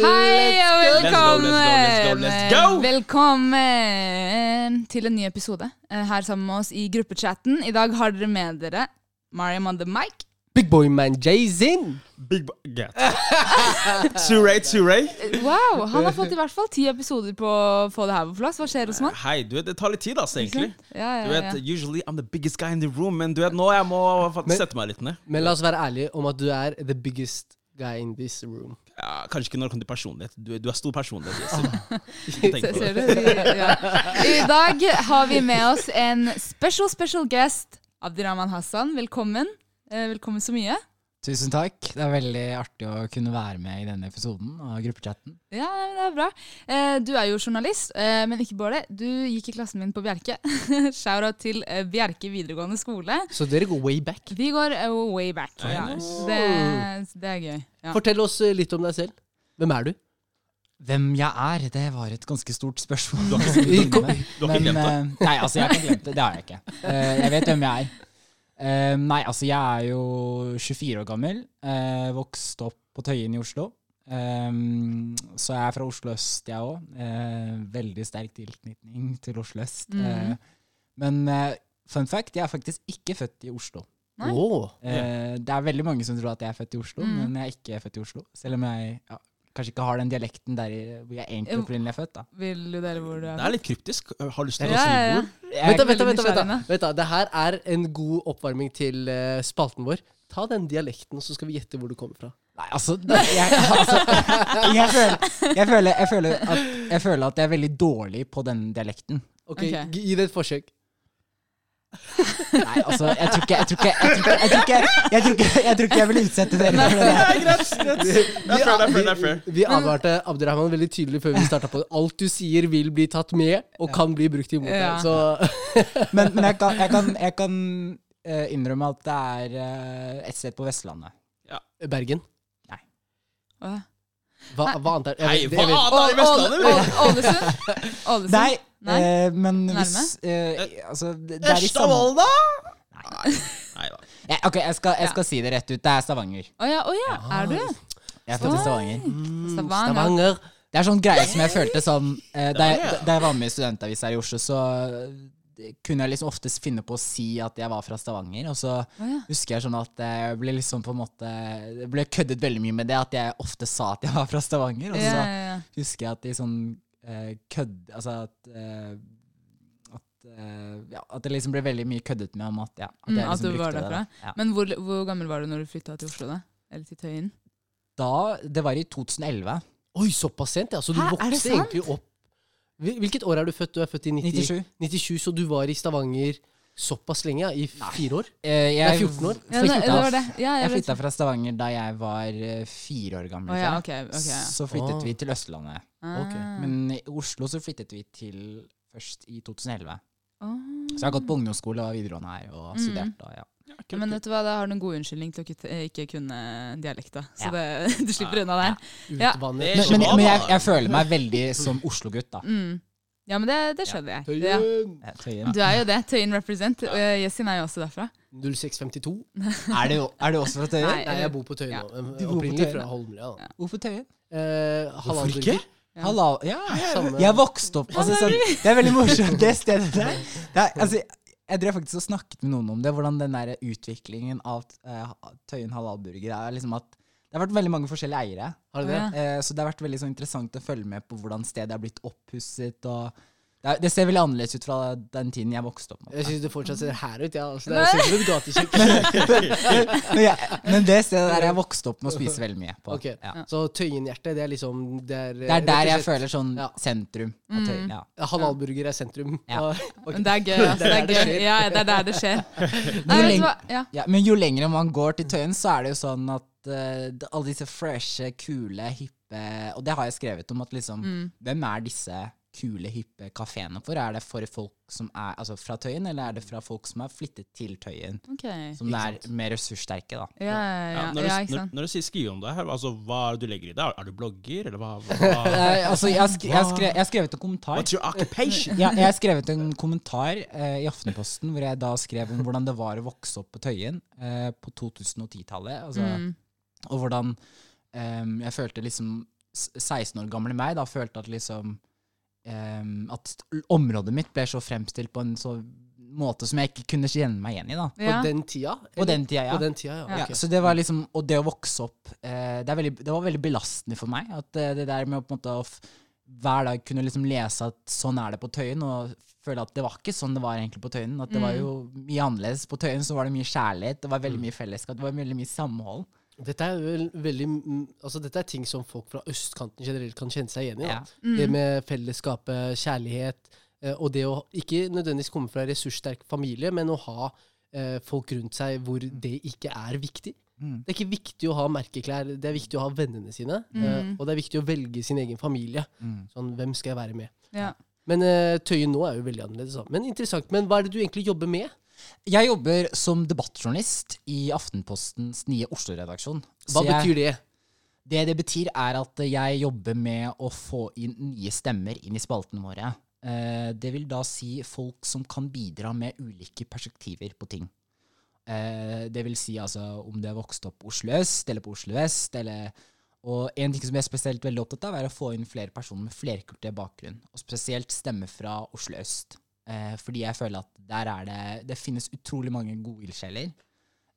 Hei og velkommen! let's go, let's go, let's go! Velkommen til en ny episode eh, her sammen med oss i gruppechatten. I dag har dere med dere Mariam on the mic. Big boy man Jay-Zin. Big boy Get. Surrey, Surrey. Eh, Wow, Han har fått i hvert fall ti episoder på å få det her på plass. Hva skjer hos man? Hei, du vet, det tar litt tid, altså, egentlig. Ja, Du vet, ja. Usually I'm the biggest guy in the room, men du vet, nå jeg må faktisk sette meg litt ned. Men la oss være ærlige om at du er the biggest guy in this room. Ja, kanskje ikke når det kommer til personlighet. Du, du er stor personlighet. Du? Ja. I dag har vi med oss en special, special guest. Abdirahman Hassan, velkommen. Eh, Velkommen så mye. Tusen takk. Det er veldig artig å kunne være med i denne episoden av gruppechatten. Ja, det er bra. Eh, Du er jo journalist, eh, men ikke bare det. Du gikk i klassen min på Bjerke. Shout-out til eh, Bjerke videregående skole. Så dere går way back. Vi går way back. Ja. Det, det er gøy. Ja. Fortell oss litt om deg selv. Hvem er du? Hvem jeg er, det var et ganske stort spørsmål. Du har ikke- glemt det? Nei, altså, jeg har ikke glemt det. Det har jeg ikke. Eh, jeg vet hvem jeg er. Eh, nei, altså, jeg er jo 24 år gammel. Uh, vokst opp på Tøyen i Oslo. Eh, så jeg er fra Oslo øst, jeg òg. veldig sterk tilknytning til Oslo øst. Mm. Eh, men eh, fun fact, jeg er faktisk ikke født i Oslo. Eh, det er veldig mange som tror at jeg er født i Oslo, Mm. men jeg er ikke født i Oslo. Selv om jeg ja, kanskje ikke har den dialekten der hvor jeg egentlig opprinnelig er født. da. Vil du dele hvor du er? Det er litt kryptisk. Har lyst til ja, å si ja, ja. hvor? Vent da, vent da. Det her er en god oppvarming til uh, spalten vår. Ta den dialekten, så skal vi gjette hvor du kommer fra. nei, altså, jeg, altså jeg, føler, jeg, føler, jeg, føler at, jeg føler at jeg er veldig dårlig på den dialekten. Ok, okay. Gi det et forsøk. Nei, altså, jeg tror ikke Jeg tror ikke Jeg tror ikke Jeg tror jeg, jeg, jeg vil utsette dere for det. Vi, er er er. Vi, vi advarte Abdirahman veldig tydelig før vi starta på det. Alt du sier, vil bli tatt med, og kan bli brukt imot Ja. deg. Så Men, men jeg kan, jeg kan, jeg kan uh, innrømme at det er uh, et sted på Vestlandet. Bergen. Nei. Hva, hva annet er Hei, hva da annet er i Vestlandet? Ålesund? Nei, Nei? eh, men Nærme? hvis eh, Altså, det, det er i samme Ørsta-Volda? Nei da. Ja, ok, jeg skal, jeg skal si det rett ut. Det er Stavanger. Å ja, oh ja, er du? Jeg er født i Stavanger. Mm, Stavanger. Stavanger. Det er sånn greie som jeg følte sånn eh, da, jeg, da jeg var med i studentavisa i Oslo, så eh, kunne jeg liksom ofte finne på å si at jeg var fra Stavanger. Og så oh ja. husker jeg sånn at jeg ble liksom på en måte Det ble køddet veldig mye med det, at jeg ofte sa at jeg var fra Stavanger. Og Ja, så ja, ja. husker jeg at de sånn eh, kødd... Altså at eh, at, eh, ja, at det liksom ble veldig mye køddet med om at, ja, at Mm, jeg at liksom du var brukte det. derfra. Ja. Men hvor, hvor gammel var du når du flytta til Oslo, da? Eller til Tøyen? Da, det var i 2011. Oi, såpass sent, ja. Så du Hæ, vokste egentlig opp Hvilket år er du født? Du er født i 90, 97. 97, så du var i Stavanger såpass lenge? I fire år? Jeg, er jeg 14 år. Ja, det, det var det. Ja, jeg flytta fra Stavanger da jeg var eh, fire år gammel. Oh, ja, okay, jeg. ok. ok, ja. Så flyttet oh. vi til Østlandet. Ah. Men i Oslo så flyttet vi til først i 2011. Oh. Så jeg har gått på ungdomsskole og videregående her og Mm. studert. da, ja. Ja, Men vet du hva, da har du en god unnskyldning til å ikke, eh, ikke kunne dialekta. Så Ja. det, du slipper unna der. Ja. Men, men, men jeg, jeg føler meg veldig som Oslo-gutt, da. Mm. Ja, men det, det skjønner jeg. Tøyen. Ja. Tøyen. Du er jo det. Tøyen represent. Og Jessin er jo også derfra. 0652. Er du, er det også fra Tøyen? Nei. Nei, jeg bor på Tøyen Ja. nå. Du bor på Opprinnelig Tøyen, fra. Holmlia. Ja. Hvorfor Tøyen? Eh, Hvorfor ikke? Ja. Halal, ja. Samme. Jeg vokste opp altså, sånn, Det er veldig morsomt, det stedet der. Det er, altså, jeg drev faktisk og snakket med noen om det, hvordan den der utviklingen av uh, Tøyen halalburger er liksom at det har vært veldig mange forskjellige eiere. Har det det? Eh, så det har vært veldig sånn interessant å følge med på hvordan stedet er blitt oppusset. og det, det ser veldig annerledes ut fra den tiden jeg vokste opp. Jeg syns det fortsatt ser her ut. Ja. Altså, det er sikkert et gatekjøkken. men, ja, men det stedet der jeg vokste opp med å spise veldig mye på. Okay. Ja. Så Tøyenhjertet, det er liksom Det er, Det er der jeg føler sånn Ja. sentrum Mm. Tøyen. Ja. Halalburger er sentrum. Ja. ok. Men det er gøy. Altså, det er gøy. Ja, det er der det skjer. Nei, lenge- Ja. Ja, men jo lenger man går til Tøyen, så er det jo sånn at uh, alle disse freshe, kule, hippe Og det har jeg skrevet om, at liksom Mm. Hvem er disse kule, hippe kafeene for? Er det for folk som er altså fra Tøyen, eller er det fra folk som er flyttet til Tøyen? Okay. Som er mer ressurssterke, da. Ja, ja, Ja, ja, når, du, ja, når, når du sier skrive om det her, altså, hva er det du legger i det? Er, du blogger, eller hva? hva, altså, jeg skre, jeg skre, jeg skrevet en kommentar. What's your occupation? Ja, jeg har skrevet en kommentar uh, i Aftenposten hvor jeg da skrev om hvordan det var å vokse opp på Tøyen uh, på 2010-tallet. Altså, Mm. Og hvordan um, jeg følte liksom 16 år gamle meg da følte at liksom em, At området mitt ble så fremstilt på en så måte som jeg ikke kunne kjenne meg igjen i. da På den tida? På den tida, ja. På den tida, ja. Ja, ok. så det var liksom, Og det å vokse opp eh, det, er veldig, det var veldig belastende for meg. At eh, det der med å på en måte å f- hver dag kunne liksom lese at sånn er det på Tøyen, og føle at det var ikke sånn det var egentlig på Tøyen. At det var jo mye annerledes. På Tøyen så var det mye kjærlighet, det var veldig mye fellesskap, det var veldig mye samhold. Dette er vel veldig mm, Altså dette er ting som folk fra østkanten generelt kan kjenne seg igjen i. Ja. Mm. Det med fellesskapet, kjærlighet, eh, og det å ikke nødvendigvis komme fra en ressurssterk familie, men å ha eh, folk rundt seg hvor det ikke er viktig. Mm. Det er ikke viktig å ha merkeklær, det er viktig å ha vennene sine. eh, og det er viktig å velge sin egen familie. Mm. Sånn, hvem skal jeg være med? Ja. Men eh, Tøyen nå er jo veldig annerledes. Men interessant. Men hva er det du egentlig jobber med? Jeg jobber som debattjournalist i Aftenpostens nye Oslo-redaksjon. Hva betyr det? Det det betyr, er at jeg jobber med å få inn nye stemmer inn i spaltene våre. Eh, det vil da si folk som kan bidra med ulike perspektiver på ting. Eh, det vil si altså om du er vokst opp på Oslo øst eller på Oslo vest. Eller, og en ting som jeg er spesielt veldig opptatt av, er å få inn flere personer med flerkulturell bakgrunn. Og spesielt stemme fra Oslo øst. Eh, fordi jeg føler at der er det Det finnes utrolig mange gode ildsjeler.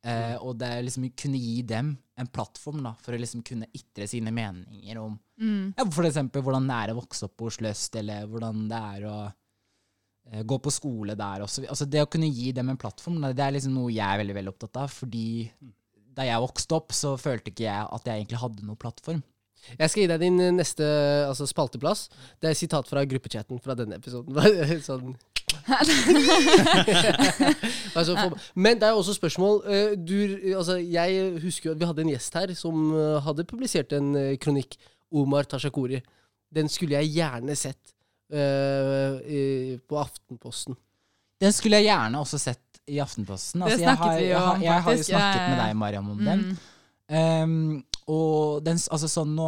Eh, og det liksom kunne gi dem en plattform da, for å liksom kunne ytre sine meninger om ja, for eksempel hvordan det er å vokse opp på Oslo øst, eller hvordan det er å eh, gå på skole der også. Altså det å kunne gi dem en plattform, da, det er liksom noe jeg er veldig, veldig opptatt av. Fordi da jeg vokste opp, så følte ikke jeg at jeg egentlig hadde noen plattform. Jeg skal gi deg din eh, neste altså, spalteplass. Det er sitat fra gruppechatten fra denne episoden. Sånn. Altså, for, men det er også spørsmål eh, du, altså, Jeg husker jo at vi hadde en gjest her som eh, hadde publisert en eh, kronikk. Omar Tashakuri. Den skulle jeg gjerne sett uh, i- på Aftenposten. Den skulle jeg gjerne også sett i Aftenposten. Altså, jeg, har, jo jeg, har, jeg har jo snakket med deg, Mariam, om den. Um, og den, altså sånn, nå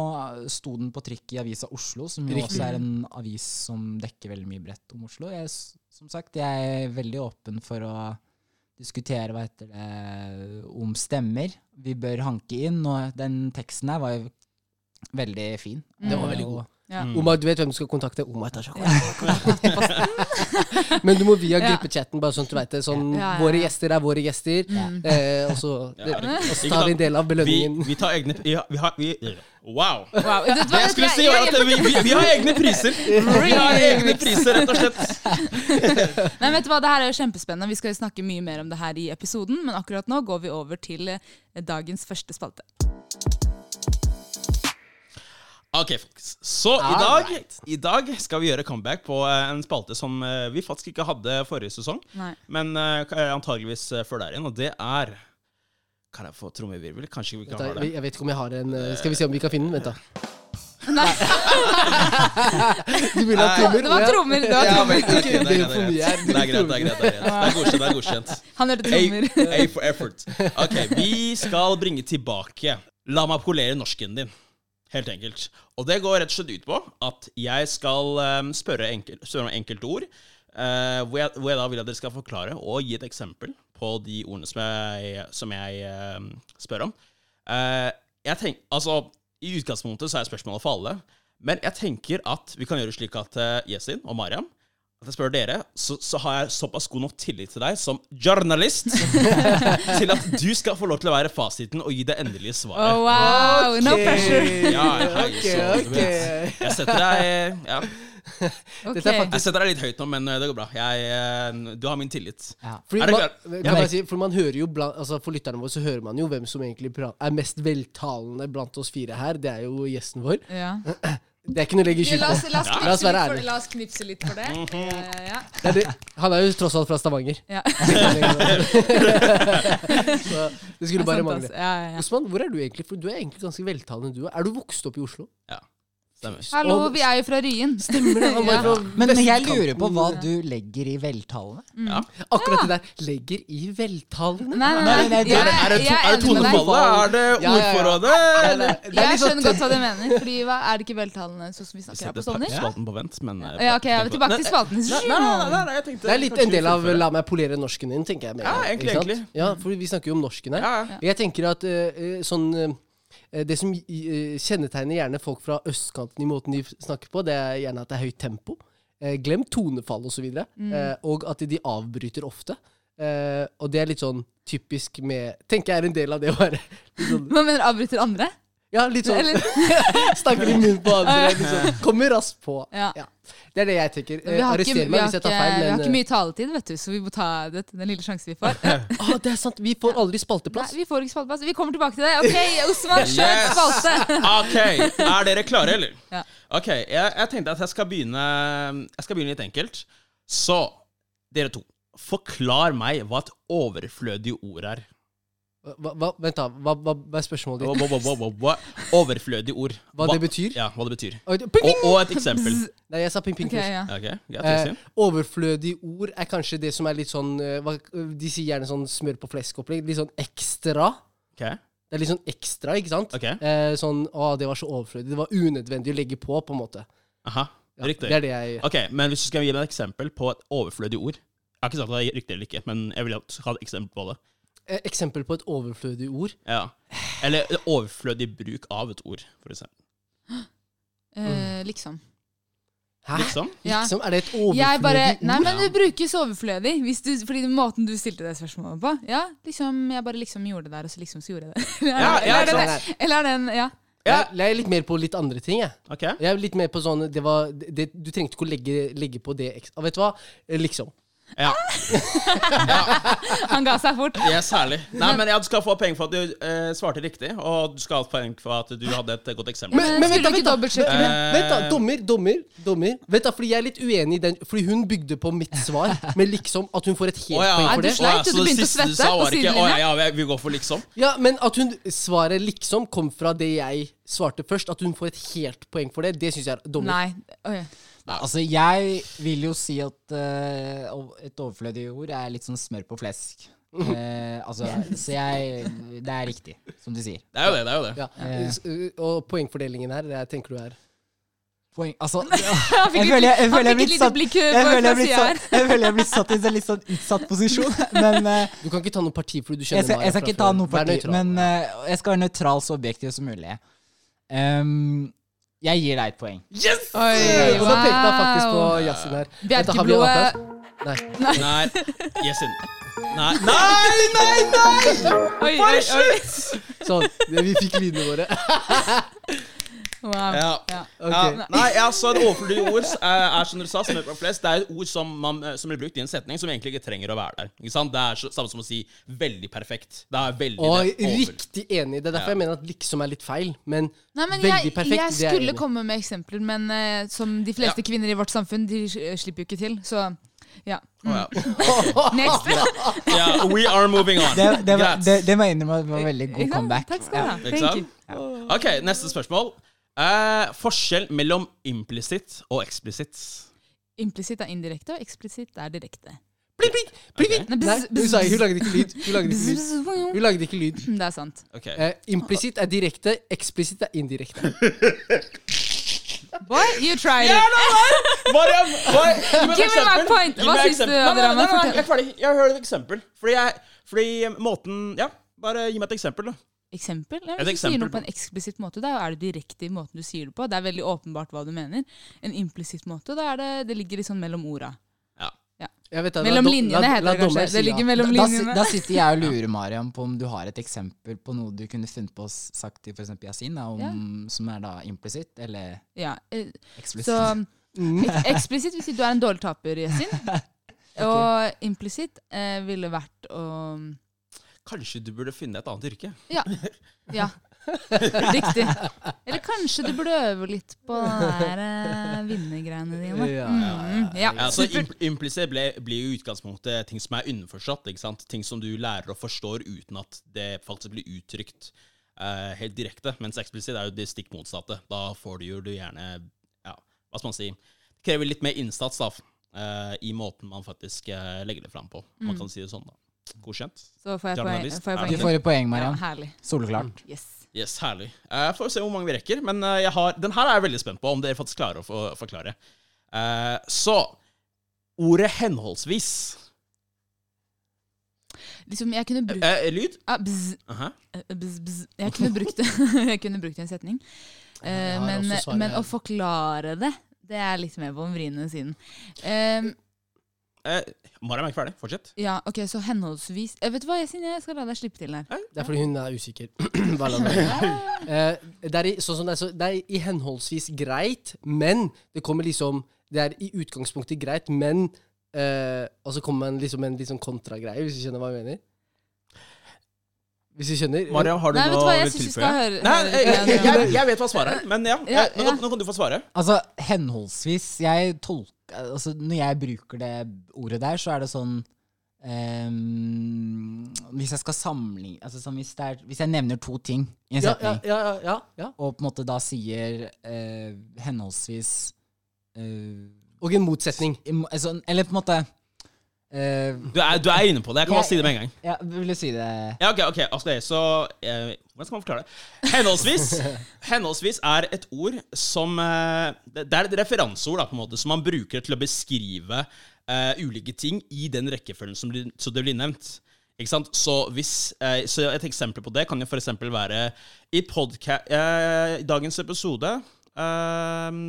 sto den på trykk i Avisa Oslo, som jo Riktig. også er en avis som dekker veldig mye bredt om Oslo. Jeg, som sagt, jeg er veldig åpen for å diskutere hva heter det, om stemmer. Vi bør hanke inn, og den teksten her var jo veldig fin. Den var veldig god. Ja. Mm. Omar, du vet hvem du skal kontakte? Omar Tashakuri. Men du må via gruppechatten, bare sånn at du vet det. Sånn, Ja, ja, ja. Våre gjester er våre gjester. Eh, og så Ja. og så tar vi en del av belønningen. vi tar egne ja, vi har, vi, Wow! Wow. Det, Det jeg skulle si, var at vi, vi, vi har egne priser. Vi har egne priser, rett og slett. Men vet du hva, Det her er jo kjempespennende. Vi skal jo snakke mye mer om det her i episoden, men akkurat nå går vi over til eh, dagens første spalte. Ok, folkens. Så i dag, i dag skal vi gjøre comeback på eh, en spalte som eh, vi faktisk ikke hadde forrige sesong, Nei. men eh, antageligvis før der igjen, og det er Kan jeg få trommevirvel? Kanskje vi kan Vent ha det? Jeg vet ikke om jeg har en Skal vi se om vi kan finne den? Vent, da. Nei, Du ville ha trommer? det var Ja. trommer. Det var trommer. men, det er greit, det er greit. Det er greit, det er greit. Det er godkjent. Det er godkjent. Han hørte A. A for effort. Ok, vi skal bringe tilbake La meg polere norsken din. Helt enkelt. Og det går rett og slett ut på at jeg skal um, spørre, enkel, spørre om enkelte ord. Uh, hvor, jeg, hvor jeg da vil at dere skal forklare og gi et eksempel på de ordene som jeg, som jeg uh, spør om. Uh, jeg tenk, altså, I utgangspunktet så er spørsmålet for alle. Men jeg tenker at vi kan gjøre slik at uh, Yesin og Mariam at jeg spør dere, så, så har jeg såpass god nok tillit til deg som journalist til at du skal få lov til å være fasiten og gi det endelige svaret. Oh, wow, no pressure. Ja, jeg, Ok, så, Jeg setter deg ja, okay. Faktisk Jeg setter deg litt høyt nå, men eh, det går bra. Jeg, eh, du har min tillit. Ja. Fordi Er man, kan Ja. si, for man hører jo blant, altså For lytterne våre så hører man jo hvem som egentlig er mest veltalende blant oss fire her. Det er jo gjesten vår. Ja. Det er ikke noe å legge skjul La på. oss, la, oss La oss knipse være litt for, ærlige. la oss knipse litt for det. Uh, ja. Det er det. Han er jo tross alt fra Stavanger. Ja. så det skulle bare mangle. Ja, ja, ja. Osman, hvor er du egentlig? For du er egentlig ganske veltalende, du òg. Er du vokst opp i Oslo? Stemmer. Hallo, vi er jo fra Ryen. Stemmer det? Ja. Men, men jeg lurer på hva du legger i veltalende. Ja. Akkurat det der. Legger i veltalene'? Nei, nei, Nei, nei. det- Jeg, Er det, er det tonefallet? Er det Ja, ja, ja. ordforrådet? er Jeg sånn skjønner godt hva du mener. Fordi hva, Er det ikke veltalene sånn som vi snakker her på Setter Stovner? spalten på vent, men eh, Ja, ok, jeg er tilbake til spalten. Nei, nei, nei, nei, nei, jeg tenkte Det er litt en del av 'la meg polere norsken din', tenker jeg. Med, Ja, egentlig, egentlig. Ja, for vi snakker jo om norsken her. Jeg tenker at eh, eh, sånn Det som eh, kjennetegner gjerne folk fra østkanten i måten de snakker på, det er gjerne at det er høyt tempo. Eh, Glem tonefall osv. Og, Mm. eh, og at de avbryter ofte. Eh, og det er litt sånn typisk med Tenker jeg er en del av det å være litt sånn, Hva mener du, avbryter andre? Ja, litt sånn Snakker i munnen på andre. Sånn, kommer raskt på. Ja. Ja. Det er det jeg tenker. Vi Eh, har, ikke, Arrester meg hvis jeg tar feil, vi har ikke mye taletid, vet du, så vi må ta det, den lille sjansen vi får. eh, ah, Det er sant. Vi får aldri Nei, spalteplass. vi får ikke spalteplass. Vi kommer tilbake til det. Ok, Osman, kjør Yes. spalte! Ok, er dere klare, eller? Ja. Ok, jeg, jeg tenkte at jeg skal begynne Jeg skal begynne litt enkelt. Så, dere to, forklar meg hva et overflødig ord er. Hva, hva, vent, da. Hva, hva, hva er spørsmålet ditt? Hva, hva, hva, hva, hva, overflødig ord. Hva det betyr? Ja, hva det betyr. Og, og et eksempel. Nei, jeg sa ping, ping Ok, først. ja. okay, Eh, Kristin. overflødig ord er kanskje det som er litt sånn eh, hva, De sier gjerne sånn smør på flesk-opplegg. Litt sånn ekstra. Ok, Det er litt sånn ekstra, ikke sant? ok. Eh, sånn Å, det var så overflødig. Det var unødvendig å legge på, på en måte. Aha, Ja, riktig. Det er det jeg Ok, men hvis du skal gi meg et eksempel på et overflødig ord Jeg har ikke sagt at det er riktig eller ikke, men jeg vil ha et eksempel på det. Eh, Eksempel på et overflødig ord. Ja. Eller overflødig bruk av et ord, for eksempel. Eh, liksom. Hæ? Liksom. Ja. Liksom, er det et overflødig bare, ord? nei, men det brukes overflødig. Hvis du, fordi den måten du stilte det spørsmålet på Ja, liksom, jeg bare liksom gjorde det der, og så liksom så gjorde jeg det. Ja, ja, eller, er det, eller er det en Ja. Ja. Jeg, jeg er litt mer på litt andre ting, jeg. Ok. Jeg er litt mer på sånn det var, det, Du trengte ikke å legge, legge på det ekstra. Vet du hva? Eh, Liksom. Ja. Han ga seg fort. Yes, herlig. Nei, men ja, Du skal få poeng for at du eh, svarte riktig, og du skal ha poeng for at du hadde et godt eksempel. Men, men vent, da, vent, da. Vent da, Dommer, dommer, dommer. Vent da, fordi jeg er litt uenig i den Fordi hun bygde på mitt svar med liksom at hun får et helt oh, ja. poeng Nei, for du det. sleit, du så det begynte å du svette sa på var ikke Å sidelinja. ja, ja, vi går for liksom? Ja, men at hun svaret liksom kom fra det jeg svarte først. At hun får et helt poeng for det, det syns jeg er dommer. Nei. Oi. Altså, jeg vil jo si at uh, et overflødig ord er litt sånn smør på flesk. Uh, altså, så jeg Det er riktig, som du sier. Det er jo det. det er jo det. Ja. Uh, Og poengfordelingen her, det tenker du er Poeng Altså, Han jeg føler jeg, jeg, han fikk et lite satt, blikk jeg, på føler jeg, sier her. jeg føler jeg blir satt i en litt sånn utsatt posisjon. Men uh, Du kan ikke ta noe parti fordi du jeg kjenner meg. jeg skal ikke ta noe parti, men jeg skal være nøytral så objektiv som mulig. Ehm, jeg gir deg et poeng. Yes! Oi, Og da pekte jeg faktisk på wow. Yasin her. Bjerkeblodet Nei. Nei. Nei. Yasin. Nei, nei, nei! nei! Bare slutt! Sånn. Vi fikk lydene våre. Wow. Ja. Ja. Okay. Ja, nei, altså et overflødig ord er, er som dere sa, som flest. Det er et ord som, man, eh, som blir brukt i en setning som egentlig ikke trenger å være der. Ikke sant? Det er samme som å si 'veldig perfekt'. Det er veldig Og det riktig enig. Det er derfor Ja. jeg mener at liksom er litt feil. Men Nei, men Veldig jeg, perfekt, jeg det er skulle komme med eksempler, men uh, som de fleste kvinner i vårt samfunn, de eh, slipper jo ikke til. Så ja. Å, ja. Next. yeah, we are moving on. Det, det, var, det, det jeg var veldig god comeback. Takk skal du ha. You. Ok, neste spørsmål. Eh, forskjell mellom implisitt og eksplisitt. Implisitt er indirekte, og eksplisitt er direkte. pling, pling, pling, pling. Okay. Nei, bzz, hun bzz, sa hun lagde ikke lyd. Hun lagde ikke lyd. Hun lagde ikke lyd. Det er sant. Okay. Eh, Implisitt er direkte, eksplisitt er indirekte. Boy, you tried it. Mariam, et Give me my point. Hva syns du, Adrian? Jeg er ferdig. Jeg hører et eksempel. Fordi, jeg, fordi måten Ja, bare gi meg et eksempel, da. Eksempel? Ja, Et hvis du sier noe på en eksplisitt måte, da er det direkte i måten du sier det på. Det er veldig åpenbart hva du mener. En implisitt måte, da er det, det ligger litt sånn mellom orda. Ja. vet, Mellom da, linjene la- heter la det kanskje. si Det ligger mellom Da, linjene. da sitter jeg og lurer, Mariam, på om du har et eksempel på noe du kunne funnet på å sagt til f.eks. Yasin, da, om, som er da implisitt eller Ja, eh, eksplisitt. så Mm. eksplisitt vil si du er en dårlig taper, Yasin. Og implisitt eh, ville vært å Kanskje du burde finne et annet yrke? Ja. ja. Riktig. Eller kanskje du burde øve litt på de der eh, vinnergreiene dine. Ja, ja, ja, Ja, så supert. Implisitt blir jo utgangspunktet ting som er underforstått. ikke sant? Ting som du lærer og forstår uten at det faktisk blir uttrykt uh, helt direkte. Mens eksplisitt er jo det stikk motsatte. Da får du jo du gjerne Ja, hva skal man si? Det krever litt mer innsats da, uh, i måten man faktisk uh, legger det fram på. Man Mm. kan si det sånn, da. Godkjent? Så får jeg poeng. Får jeg poeng. Du får et poeng, Ja, herlig. Soleklart. Yes. Yes, herlig. Uh, får se hvor mange vi rekker. Men eh, jeg har, den her er jeg veldig spent på, om dere faktisk klarer å få, forklare. Eh, så Ordet henholdsvis. liksom, Jeg kunne brukt Eh, lyd? ah, bzz, Aha. eh, bzz, bzz. Jeg kunne brukt det Jeg kunne brukt det i en setning. Eh, Jeg men, men å forklare det, det er litt mer på den vriene siden. Eh, Eh, Mariam er ikke ferdig. Fortsett. ja, ok, så henholdsvis eh, Vet du hva, Yasin, jeg skal la deg slippe til her. Det er fordi hun er usikker. Bare la meg. Eh, det, er i, sånn som det, er, så, det er i henholdsvis greit, men det kommer liksom Det er i utgangspunktet greit, men eh, Og så kommer man liksom en litt sånn kontragreie, hvis du skjønner hva jeg mener? Hvis du skjønner? Mariam, har du Nei, vet du noe å jeg syns vi skal høre, Nei, høre jeg, jeg, om- jeg, jeg vet hva svaret er, men ja. Ja, eh, Nå, ja. nå kan du få svare. Altså, henholdsvis Jeg tolker Altså, når jeg bruker det ordet der, så er det sånn um, Hvis jeg skal sammenligne altså, hvis, er, hvis jeg nevner to ting i en setning, ja, ja, ja, ja. og på en måte da sier uh, henholdsvis uh, Og en motsetning. altså, Eller på en måte eh, Du er, du er inne på det. Jeg kan bare si det med en gang. Ja, vil du si det? Ja, ok, ok, altså, så uh, Hvordan skal man forklare det? Henholdsvis Henholdsvis er et ord som uh, Det er et referanseord da, på en måte som man bruker til å beskrive ulike ting i den rekkefølgen som, blir, det blir nevnt. Ikke sant? Så, hvis, så et eksempel på det kan jo f.eks. være i I dagens episode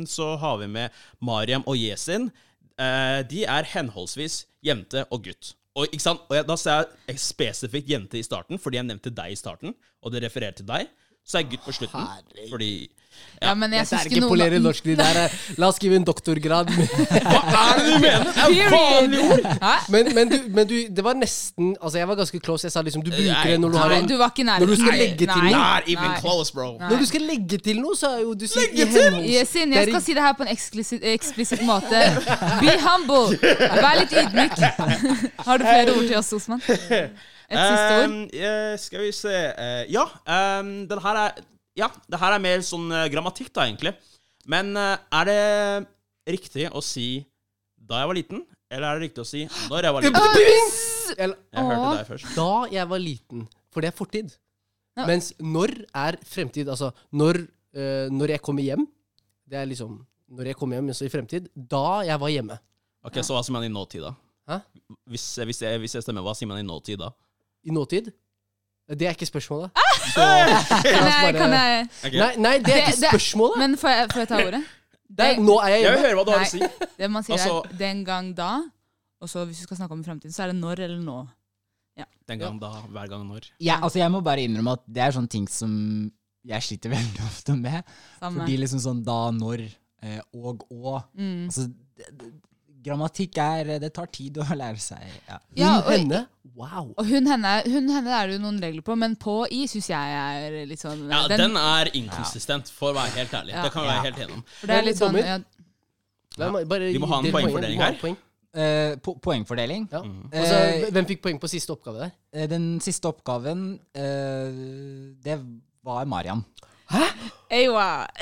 så har vi med Mariam og Yesin. Eh, de er henholdsvis jente og gutt. Og, ikke sant? og jeg, Da sa jeg spesifikt jente i starten, fordi jeg nevnte deg i starten, og det refererer til deg. Så er gutt på slutten, Herregud. fordi Ja, men jeg Dette er ikke polere noen norsk. de der er, la oss skrive en doktorgrad. Hva er det du mener?! Det er jo vanlige ord! Men, men, du, men du, det var nesten Altså, jeg var ganske close. Jeg sa liksom du bruker det når du har en du var ikke nær. Når du skal Nei, legge til nei, noe. Not even close, bro. Når du skal legge til noe, så er jo du Legge til? Yesin, jeg skal si det her på en eksplisitt, måte. Be humble. Vær litt ydmyk. Har du flere ord til oss, Osman? Et siste ord? Um, skal vi se eh, Ja, um, den her er Ja, det her er mer sånn eh, grammatikk, da, egentlig. Men eh, er det riktig å si 'da jeg var liten', eller er det riktig å si 'når jeg var liten'? Eller, Jeg hørte deg først. Da jeg var liten. For det er fortid. Ja. Mens når er fremtid. Altså når, uh, når jeg kommer hjem Det er liksom Når jeg kommer hjem, så i fremtid. Da jeg var hjemme. Ok, Så hva sier man i nåtid, da? Hæ? Hvis, hvis, jeg, hvis jeg stemmer, hva sier man i nåtid da? I nåtid. Det er ikke spørsmålet. Ah! Så, Kan jeg, kan jeg Ok. Nei, nei, det er Det- ikke det- spørsmålet. Men får jeg, får jeg ta ordet? Det er, nå er jeg Jeg vil hjemme. høre hva du har å si. Det man sier Altså- er 'den gang da', og så hvis vi skal snakke om fremtiden, så er det 'når' eller 'nå'. Den gang, da, hver gang, når. Ja, altså jeg må bare innrømme at det er sånne ting som jeg sliter veldig ofte med. Samme. Fordi liksom sånn da, når eh, og og. Mm. Altså, det, det, grammatikk er Det tar tid å lære seg. Ja. Ja, Hun, og, henne. Wow. og hun, henne, hun, henne er det jo noen regler på, men på i syns jeg er litt sånn Ja, den er inkonsistent, for å være helt ærlig. Ja. Det kan vi Ja. være helt enig om. Det er litt sånn ja, La bare Vi må ha en poengfordeling her. Poeng. Uh, po poengfordeling. Ja. Eh, hvem fikk poeng på siste oppgave der? Uh, Den siste oppgaven, uh, det var Mariam. Ewa.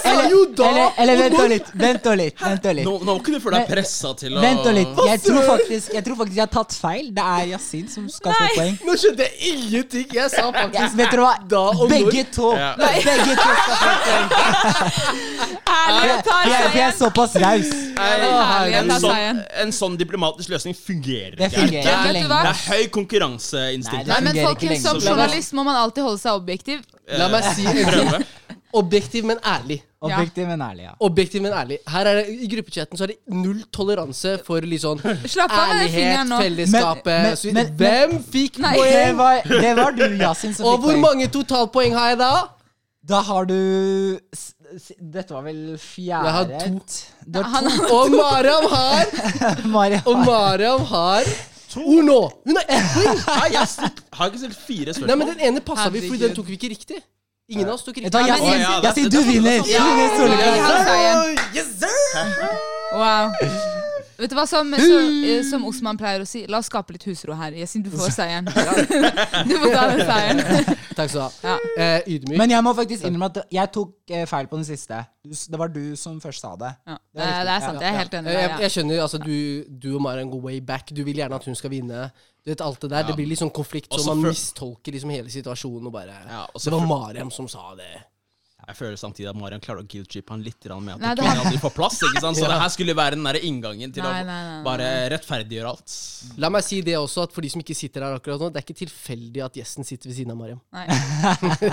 sa eller, jo da, eller, eller og vent nå- nå litt. Vent nå litt. Vent litt. Nå, nå kunne du føle deg pressa til å Vent nå litt. Jeg tror, faktisk, jeg tror faktisk jeg har tatt feil. Det er Yasin som skal få Nei. poeng. Nå skjønte jeg ingenting! Jeg sa Ja, faktisk vet dere hva? da og Begge to. Ja. Begge to skal få poeng. Ærlig, jeg tar Jeg, jeg er seieren. såpass raus. Nei, Å, herlig, jeg en, tar sånn, seieren. en sånn diplomatisk løsning fungerer Det ikke. fungerer ikke vet du lenger. hva? Det er høy konkurranseinstinkt. Nei, Nei, men fungerer ikke folkens, lenger. som journalist må man alltid holde seg objektiv. La meg si en. Prøve. Objektiv, men ærlig. Objektiv, men ærlig, ja. Objektiv, men ærlig. Her er det, I gruppechatten så er det null toleranse for litt sånn Slapp av ærlighet, nå. fellesskapet Men- men- så- men- Hvem fikk Nei. Det poeng? var, det var du, Yasin, som Og fikk hvor poeng. mange totalpoeng har jeg da? Da har du s- s- Dette var vel fjerde Jeg har to. Du har Han, Og Mariam har to. Mariam. Og Mariam har to Uno! Hun har ett poeng! Nei, jeg stilt, har ikke stilt fire spørsmål. Nei, men den ene passa vi, fordi den tok vi ikke riktig. Ingen av oss tok riktig. Jeg sier det- Yasin, det- du vinner! Ja. Yes, sir! wow. Vet du hva, som, så, eh, som Osman pleier å si, la oss skape litt husro her. Yasin, du får seieren. Du får ta den seieren. Takk skal du ha. Ja. Eh, ydmyk. Men jeg må faktisk innrømme at jeg tok eh, feil på den siste. Du s- Det var du som først sa det. Ja, Det er det, er, riktig. sant. Jeg er helt enig Eh, med jeg, deg. jeg skjønner, altså du, du og Mariam går way back. Du vil gjerne at hun skal vinne. Du vet alt Det der, Ja. det blir litt sånn konflikt, Også så man mistolker liksom hele situasjonen. Og bare Ja, Det var for- Mariam som sa det. Jeg føler samtidig at Marian klarer å guilt-chippe han litt med at Nei, det kvinner har- aldri får plass. ikke sant? Så det her skulle være den der inngangen til Nei, å nei, nei, nei. bare rettferdiggjøre alt. La meg si det også, at for de som ikke sitter her akkurat nå, det er ikke tilfeldig at gjesten sitter ved siden av Mariam. Nei.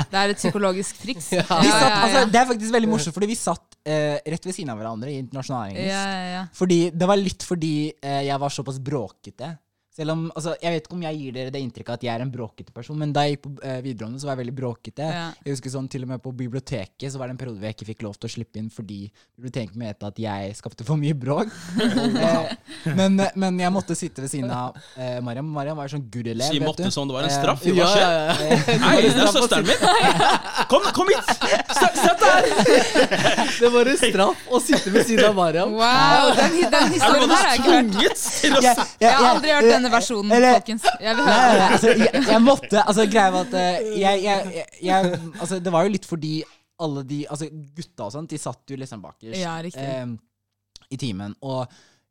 Det er et psykologisk triks. Ja, Vi satt, altså, det er faktisk veldig morsomt, fordi vi satt eh, rett ved siden av hverandre i internasjonal engelsk. Ja, ja, ja. Fordi Det var litt fordi eh, jeg var såpass bråkete. Selv om, altså, Jeg vet ikke om jeg gir dere det inntrykket at jeg er en bråkete person, men da jeg gikk på eh, videregående, så var jeg veldig bråkete. Ja. Jeg husker sånn, Til og med på biblioteket så var det en periode hvor jeg ikke fikk lov til å slippe inn fordi biblioteket mente at jeg skapte for mye bråk. eh, men, men jeg måtte sitte ved siden av eh, Mariam. Mariam var sånn good elev. Si måtte du. som det var en Eh, straff. Hva skjer? Hei, det er søsteren min! Kom, kom hit! Sett deg her! Det var en straff å sitte ved siden av Mariam. Wow, den, den historien her er ikke hørt. Jeg har aldri hørt denne versjonen, Eller- folkens. Jeg vil høre nei, nei, altså, jeg, jeg måtte Altså, greia var at eh, jeg, jeg, jeg, jeg Altså, det var jo litt fordi alle de Altså, gutta og sånt, de satt jo liksom bakerst Ja, eh, i timen. Og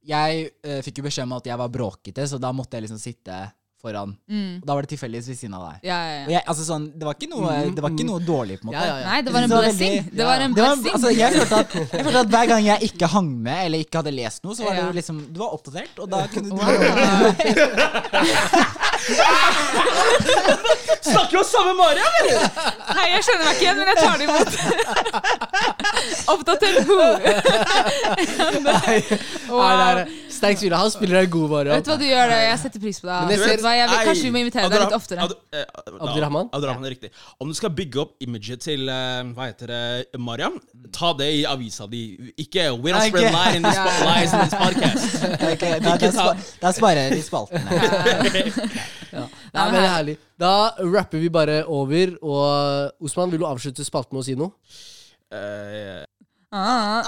jeg eh, fikk jo beskjed om at jeg var bråkete, så da måtte jeg liksom sitte foran. Mm. Og da var det tilfeldigvis ved siden av deg. Ja, ja, Og ja. jeg, altså sånn, det var ikke noe, det var ikke noe dårlig, på en måte. Ja, ja, ja. Nei, det var en blessing. veldig- Det var en Det var, altså, jeg, følte at, jeg følte at hver gang jeg ikke hang med, eller ikke hadde lest noe, så var det Ja. jo liksom Du var oppdatert, og da kunne du Snakker jo samme Maria, eller? Nei, jeg skjønner meg ikke igjen, men jeg tar det imot. Oppdatert who? Nei, Wow. Sterk spiller. Han spiller deg god, Mariam. Vet du hva, du gjør da? Jeg setter pris på Men jeg Vet hva, jeg vil, kanskje vi må invitere deg litt oftere. Eh, Abdurrahman? Abdurrahman er riktig. Om du skal bygge opp imaget til eh, hva heter det, Mariam, ta det i avisa di. Ikke We don't spread lies in this, Ja, ja, ja. lies in this podcast. okay, da, da, da sparer jeg de spaltene. Nei, men det er herlig. Da rapper vi bare over. Og Osman, vil du avslutte spalten med å si noe? Eh, Ah,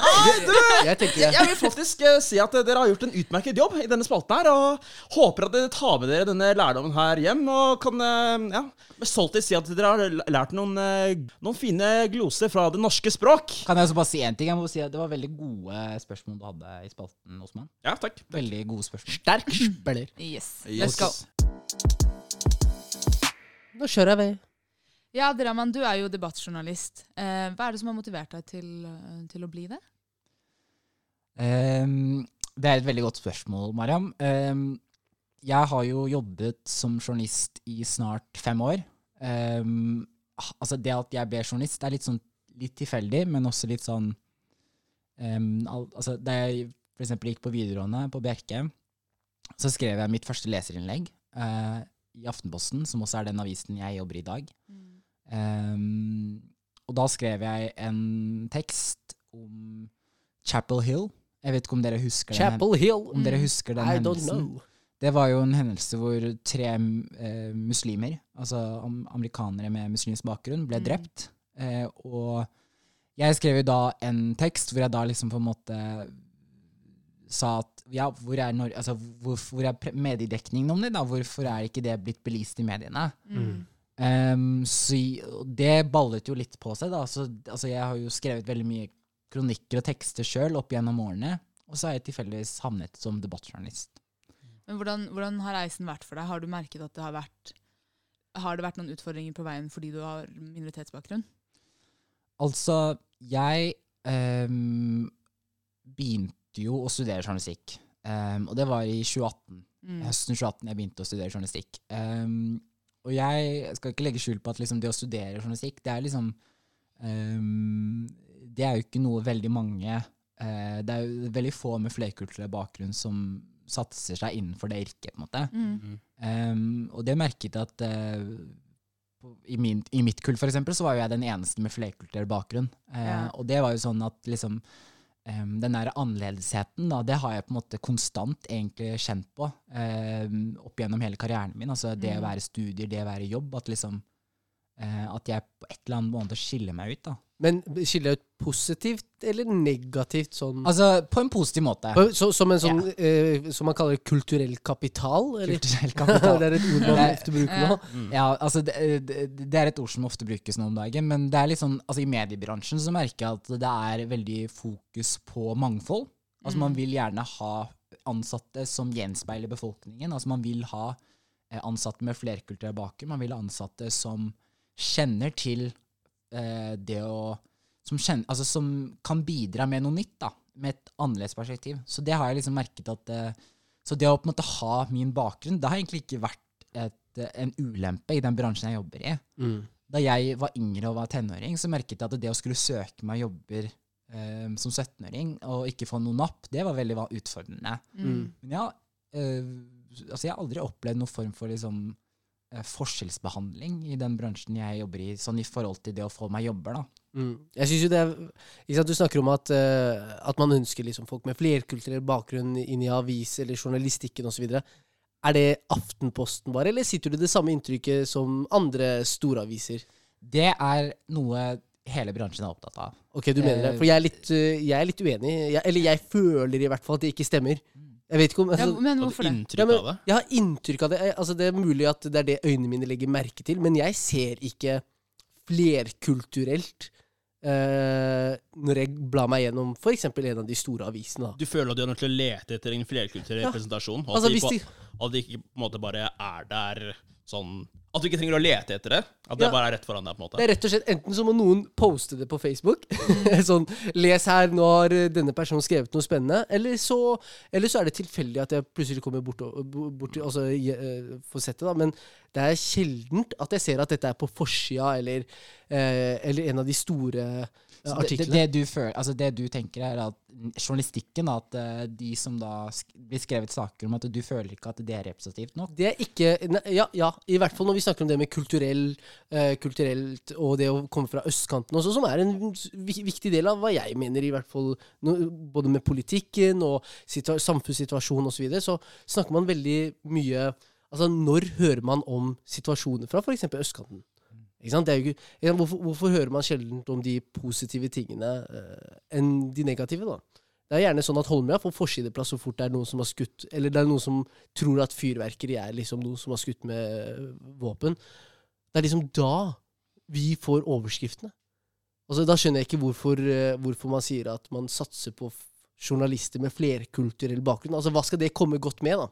Jeg tenker det. jeg vil faktisk eh, si at dere har gjort en utmerket jobb i denne spalten her, og håper at dere tar med dere denne lærdommen her hjem, og kan eh, ja, med stolthet si at dere har lært noen, eh, noen fine gloser fra det norske språk. Kan jeg også bare si en ting? Jeg må si at Det var veldig gode spørsmål du hadde i spalten, Osman. Ja, takk. Veldig gode spørsmål. Sterk spiller. yes. Yes. Let's go. Nå kjører jeg ved. Ja, Draman, du er jo debattjournalist. Eh, hva er det som har motivert deg til, eh, til å bli det? Um, det er et veldig godt spørsmål, Mariam. Um, jeg har jo jobbet som journalist i snart fem år. Um, altså Det at jeg ble journalist, er litt sånn litt tilfeldig, men også litt sånn al altså Da jeg eksempel gikk på videregående på Bjerke, så skrev jeg mitt første leserinnlegg uh, i Aftenposten, som også er den avisen jeg jobber i i dag. Ehm, og da skrev jeg en tekst om Chapel Hill. Jeg vet ikke om dere husker den, Hill. om dere husker den I hendelsen. Det var jo en hendelse hvor tre eh, muslimer, altså am amerikanere med muslimsk bakgrunn, ble Mm. drept. Eh, og jeg skrev jo da en tekst hvor jeg da liksom på en måte sa at ja, hvor er, Nor altså, hvor, hvor er mediedekningen om det? da? Hvorfor er ikke det blitt belyst i mediene? Mm. Ehm, så det ballet jo litt på seg, da. Så, altså, jeg har jo skrevet veldig mye kronikker og tekster sjøl opp gjennom årene. Og så har jeg tilfeldigvis havnet som debattjournalist. Men hvordan, hvordan har reisen vært for deg? Har du merket at det har vært Har det vært noen utfordringer på veien fordi du har minoritetsbakgrunn? Altså, jeg um, begynte jo å studere journalistikk. Um, og det var i 2018. Mm. Høsten 2018 jeg begynte å studere journalistikk. Ehm, og jeg skal ikke legge skjul på at liksom det å studere journalistikk, det er liksom um, Det er jo ikke noe veldig mange uh, Det er jo veldig få med flerkulturell bakgrunn som satser seg innenfor det yrket, på en måte. Mm. Um, og det merket jeg at uh, på- i, min, I mitt kull, for eksempel, så var jo jeg den eneste med flerkulturell bakgrunn. Eh, Ja. Og det var jo sånn at liksom em, Den der annerledesheten, da, det har jeg på en måte konstant egentlig kjent på um, opp gjennom hele karrieren min. Altså det å Mm. være studier, det å være jobb. At liksom uh, At jeg på et eller annet måte skiller meg ut, da. Men skiller ut positivt eller negativt sånn Altså på en positiv måte. På- så, Som en sånn eh, som man kaller kulturell kapital? Eller? Kulturell kapital. det er et ord man ofte bruker nå. nå. Ja, altså det, det, er et ord som ofte brukes nå om dagen, men det er litt sånn, altså i mediebransjen så merker jeg at det er veldig fokus på mangfold. Altså man Mm. vil gjerne ha ansatte som gjenspeiler befolkningen. Altså man vil ha eh, ansatte med flerkulturell bakgrunn. Man vil ha ansatte som kjenner til eh, det å som, kjenner, altså, som kan bidra med noe nytt, da, med et annerledes perspektiv. Så det har jeg liksom merket at eh, Så det å på en måte ha min bakgrunn, det har egentlig ikke vært et, eh, en ulempe i den bransjen jeg jobber i. Mm. Da jeg var yngre og var tenåring, så merket jeg at det å skulle søke meg jobber eh, som 17-åring og ikke få noe napp, det var veldig utfordrende. Mm. Men ja, eh, altså jeg har aldri opplevd noen form for liksom, eh, forskjellsbehandling i den bransjen jeg jobber i, sånn i forhold til det å få meg jobber, da. Mm. Jeg synes jo det er sant, Du snakker om at, uh, at man ønsker liksom folk med flerkulturell bakgrunn inn i avis eller journalistikken osv. Er det Aftenposten bare, eller sitter du i det samme inntrykket som andre storaviser? Det er noe hele bransjen er opptatt av. Ok, du mener det? For jeg er litt, eh, jeg er litt uenig. Jeg, eller jeg føler i hvert fall at det ikke stemmer. Jeg vet ikke om Ja, altså, men Har hvorfor det? inntrykk Ja, men, av det? jeg har inntrykk av det. Jeg- Altså, det er mulig at det er det øynene mine legger merke til, men jeg ser ikke flerkulturelt eh, når jeg blar meg gjennom f.eks. en av de store avisene. Da. Du føler at du er nødt til å lete etter en flerkulturell Ja. representasjon? Og at, Altså, de på, de, at de ikke på en måte bare er der sånn At du ikke trenger å lete etter det? At det Ja. bare er rett foran deg? på en måte det er rett og slett enten så må noen poste det på Facebook, sånn 'Les her, nå har eh, denne personen skrevet noe spennende', eller så, eller så er det tilfeldig at jeg plutselig kommer bort, bort Altså uh, får sett det, da. Men det er sjeldent at jeg ser at dette er på forsida eller, eh, eller en av de store eh, det, det, du føler, altså det du tenker, er at journalistikken, at eh, de som da blir skrevet saker om, at du føler ikke at det er representativt nok? Det er ikke ne, ja, ja, i hvert fall når vi snakker om det med kulturell, eh, kulturelt og det å komme fra østkanten også, som er en viktig del av hva jeg mener, i hvert fall no, både med politikken og samfunnssituasjonen osv., så, videre, så snakker man veldig mye Altså, når hører man om situasjoner fra f.eks. østkanten? Ikke? Hvorfor, hvorfor hører man sjelden om de positive tingene uh, enn de negative, da? Det er gjerne sånn at Holmlia får forsideplass så fort det er noen som har skutt Eller det er noen som tror at fyrverkeri er liksom noen som har skutt med våpen. Det er liksom da vi får overskriftene. Altså, da skjønner jeg ikke hvorfor, uh, hvorfor man sier at man satser på journalister med flerkulturell bakgrunn. Altså, Hva skal det komme godt med, da?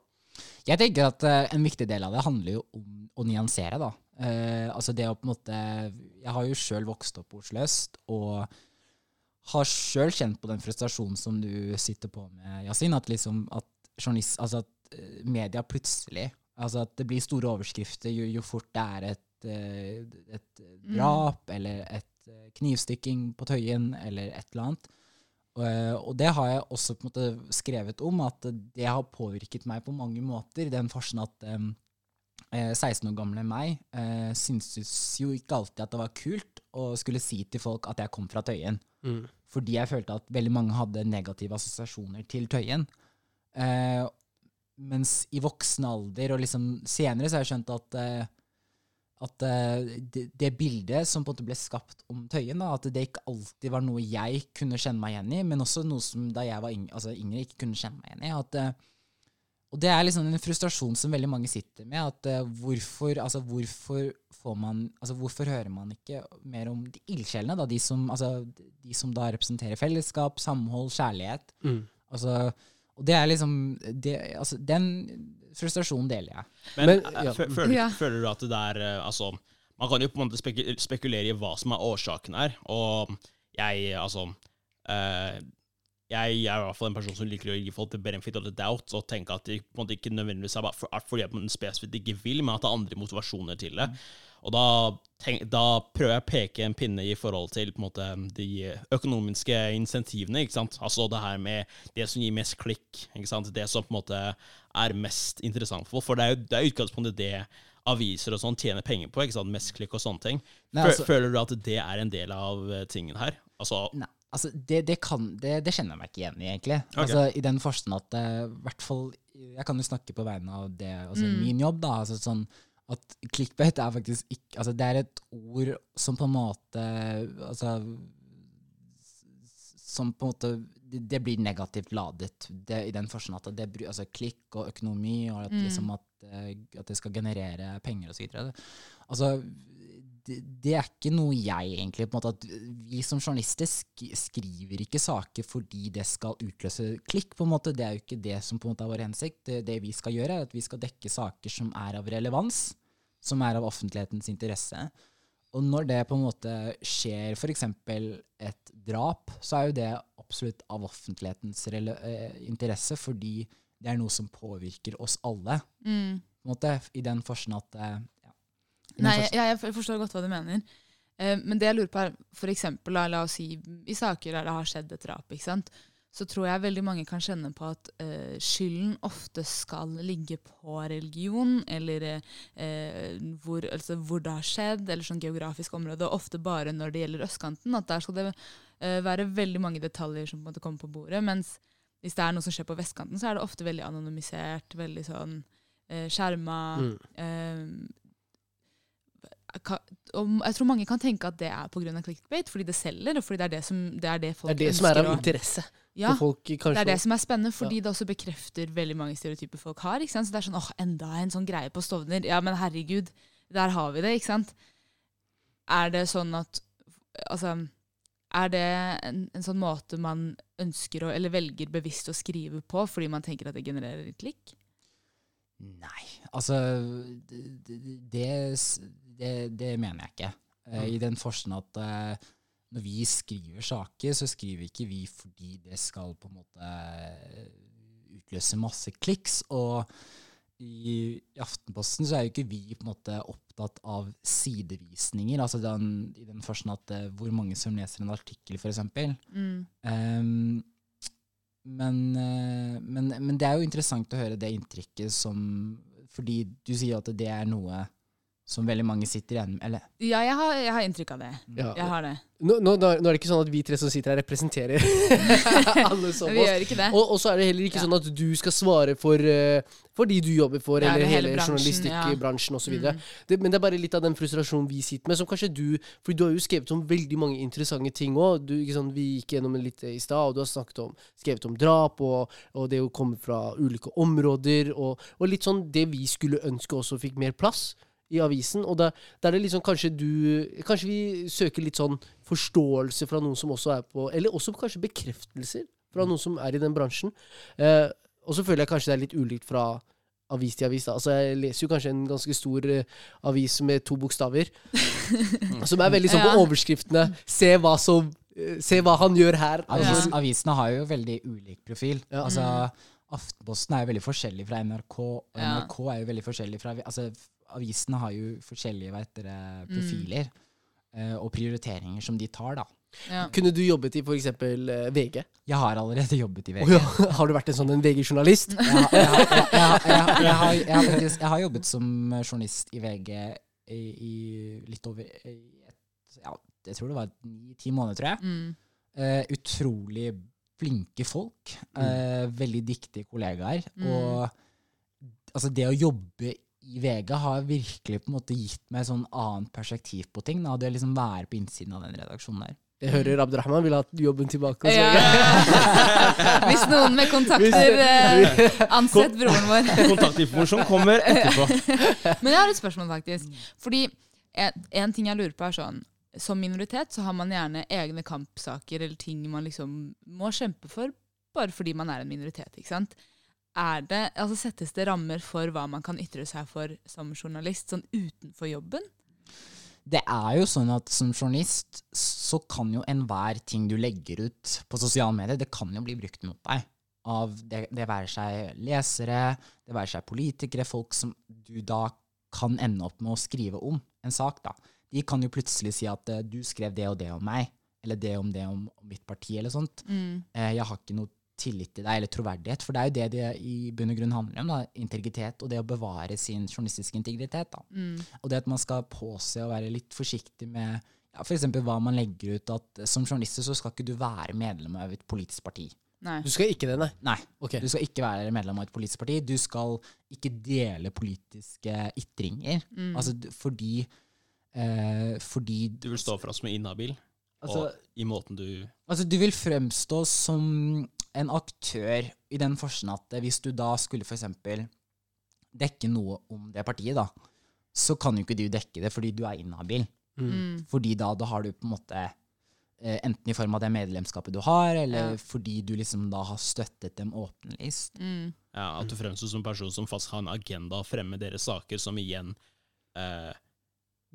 Jeg tenker at uh, en viktig del av det handler jo om å nyansere, da. Eh, altså det å på en måte Jeg har jo sjøl vokst opp på Oslo øst, og har sjøl kjent på den frustrasjonen som du sitter på med, Yasin. At liksom at journalist Altså at eh, media plutselig Altså at det blir store overskrifter jo, jo fort det er et, eh, et drap eller et eh, knivstikking på Tøyen eller et eller annet. Eh, og det har jeg også på en måte skrevet om, at det har påvirket meg på mange måter. I den forstand at eh, 16 år gamle meg eh, syntes jo ikke alltid at det var kult å skulle si til folk at jeg kom fra Tøyen. Fordi jeg følte at veldig mange hadde negative assosiasjoner til Tøyen. Eh, mens i voksen alder og liksom senere så har jeg skjønt at eh, at eh, det, det bildet som på en måte ble skapt om Tøyen, da, at det ikke alltid var noe jeg kunne kjenne meg igjen i, men også noe som da jeg var yngre, altså yngre ikke kunne kjenne meg igjen i. At, eh, og det er liksom en frustrasjon som veldig mange sitter med. at uh, hvorfor, altså hvorfor får man, altså hvorfor hører man ikke mer om de ildsjelene, de som, altså, de som da representerer fellesskap, samhold, kjærlighet. Altså, og det er liksom det, altså, Den frustrasjonen deler jeg. Men, Men, eh, ja. føler, Ja. føler du at det er eh, Altså, man kan jo på en måte spekulere i hva som er årsaken her, og jeg, altså eh, jeg, jeg er i hvert fall en person som liker å gi folk the benefit of the doubt, og tenke at de på en måte ikke nødvendigvis er bare for, er fordi man spesifikt ikke vil, men at det er andre motivasjoner til det. Og da, tenk, da prøver jeg å peke en pinne i forhold til på en måte, de økonomiske insentivene. ikke sant? Altså det her med det som gir mest klikk. ikke sant? Det som på en måte er mest interessant for folk. For det er jo det er utgangspunktet det aviser og sånn tjener penger på. ikke sant? Mest klikk og sånne ting. Nei, altså- Føler du at det er en del av eh, tingen her? Altså, Nei, altså det, det, kan, det, det kjenner jeg meg ikke igjen i, egentlig. Okay. Altså I den forstand at eh, hvert fall Jeg kan jo snakke på vegne av det, altså min jobb, da. altså sånn at clickbait er faktisk ikke Altså det er et ord som på en måte Altså som på en måte det, det blir negativt ladet, det, i den forstand at det altså klikk og økonomi, og at, liksom at, eh, at det skal generere penger og så videre. Altså, det, det er ikke noe jeg egentlig på en måte at Vi som journalister sk skriver ikke saker fordi det skal utløse klikk. på en måte. Det er jo ikke det som på en måte er vår hensikt. Det, det vi skal gjøre, er at vi skal dekke saker som er av relevans, som er av offentlighetens interesse. Og når det på en måte skjer f.eks. et drap, så er jo det absolutt av offentlighetens eh, interesse, fordi det er noe som påvirker oss alle. Mm. Måte, I den forstand at eh, Nei, jeg, jeg forstår godt hva du mener. Eh, men det jeg lurer på er, for eksempel, la oss si i saker der det har skjedd et drap, ikke sant? så tror jeg veldig mange kan kjenne på at eh, skylden ofte skal ligge på religion, eller eh, hvor, altså, hvor det har skjedd, eller sånn geografisk område. Og ofte bare når det gjelder østkanten. At der skal det eh, være veldig mange detaljer som på en måte kommer på bordet. Mens hvis det er noe som skjer på vestkanten, så er det ofte veldig anonymisert, veldig sånn eh, skjerma. Mm. Eh, jeg tror mange kan tenke at det er pga. clickbait, fordi det selger, og fordi det er det som, det er det Det er det som er av interesse Ja, folk. Det er det som er spennende, fordi Ja. det også bekrefter veldig mange stereotyper folk har. Så det er sånn åh, enda en sånn greie på Stovner. Ja, men herregud, der har vi det, ikke sant? Er det sånn at Altså, er det en, en sånn måte man ønsker å, eller velger bevisst å skrive på fordi man tenker at det genererer klikk? Nei, altså det, det, det, det mener jeg ikke. Eh, I den forstand at eh, når vi skriver saker, så skriver ikke vi fordi det skal på en måte eh, utløse masse kliks. Og i, i Aftenposten så er jo ikke vi på en måte opptatt av sidevisninger, altså den, i den forstand at eh, hvor mange som leser en artikkel, f.eks. Mm. Um, men, men, men det er jo interessant å høre det inntrykket som Fordi du sier at det er noe som veldig mange sitter igjen med. Eller Ja, jeg har, jeg har inntrykk av det. Ja. Jeg har det. Nå, nå, nå er det ikke sånn at vi tre som sitter her, representerer alle som vi oss. gjør ikke det. Og, og så er det heller ikke Ja. sånn at du skal svare for, eh, for de du jobber for, Ja, eller hele hele journalistikkbransjen ja. osv. Mm. Det, men det er bare litt av den frustrasjonen vi sitter med, som kanskje du For du har jo skrevet om veldig mange interessante ting òg. Sånn, vi gikk gjennom litt i stad, og du har snakket om, skrevet om drap, og, og det å komme fra ulike områder, og, og litt sånn det vi skulle ønske også fikk mer plass i avisen. Og da, da er det liksom kanskje du Kanskje vi søker litt sånn forståelse fra noen som også er på Eller også kanskje bekreftelser fra noen som er i den bransjen. Eh, og så føler jeg kanskje det er litt ulikt fra avis til avis. da. Altså Jeg leser jo kanskje en ganske stor eh, avis med to bokstaver, som er veldig sånn på overskriftene. Se hva som eh, Se hva han gjør her. avis, Altså, avisene har jo veldig ulik profil. Ja. Altså, Aftenposten er jo veldig forskjellig fra NRK, og NRK er jo veldig forskjellig fra altså, Avisene har jo forskjellige hva heter det, Mm. profiler eh, og prioriteringer som de tar, da. Ja. kunne du jobbet i f.eks. Uh, VG? Jeg har allerede jobbet i VG. Oh, ja. Har du vært en sånn VG-journalist? Jeg har, jobbet som journalist i VG i, i litt over i et, ja, Jeg tror det var ni-ti måneder, tror jeg. Mm. Uh, utrolig flinke folk. eh, veldig dyktige kollegaer. Mm. Og altså, det å jobbe i VG har virkelig på en måte gitt meg et sånn annet perspektiv på ting. Da. Det å liksom være på innsiden av den redaksjonen der. Jeg hører Abdurrahman vil ha jobben tilbake. Ja, ja. Hvis noen med kontakter eh, Ansett broren vår. Kontaktinformasjon kommer etterpå. Men jeg har et spørsmål, faktisk. Fordi en, en ting jeg lurer på, er sånn Som minoritet så har man gjerne egne kampsaker eller ting man liksom må kjempe for bare fordi man er en minoritet. ikke sant? Er det, altså Settes det rammer for hva man kan ytre seg for som journalist, sånn utenfor jobben? Det er jo sånn at som journalist så kan jo enhver ting du legger ut på sosiale medier, det kan jo bli brukt mot deg. Av det, det være seg lesere, det være seg politikere, folk som du da kan ende opp med å skrive om en sak. da. De kan jo plutselig si at eh, du skrev det og det om meg, eller det om det om, mitt parti, eller sånt. Mm. Eh, jeg har ikke noe tillit til deg, eller troverdighet. For det er jo det det i bunn og grunn handler om. da, Integritet, og det å bevare sin journalistiske integritet. da. Mm. Og det at man skal påse å være litt forsiktig med ja, f.eks. hva man legger ut. at Som journalist så skal ikke du være medlem av et politisk parti. Nei. Du skal ikke det, nei? Nei, Okay. du skal ikke være medlem av et politisk parti. Du skal ikke dele politiske ytringer. Mm. Altså fordi eh, Fordi Du vil stå for oss som inhabil, altså, og i måten du Altså, du vil fremstå som en aktør i den forstand at hvis du da skulle for eksempel dekke noe om det partiet, da, så kan jo ikke du dekke det fordi du er inhabil. Mm. Fordi da, da har du på en måte eh, Enten i form av det medlemskapet du har, eller Ja. fordi du liksom da har støttet dem åpenlyst. Mm. ja, At du fremstår som en person som faktisk har en agenda å fremme deres saker, som igjen eh,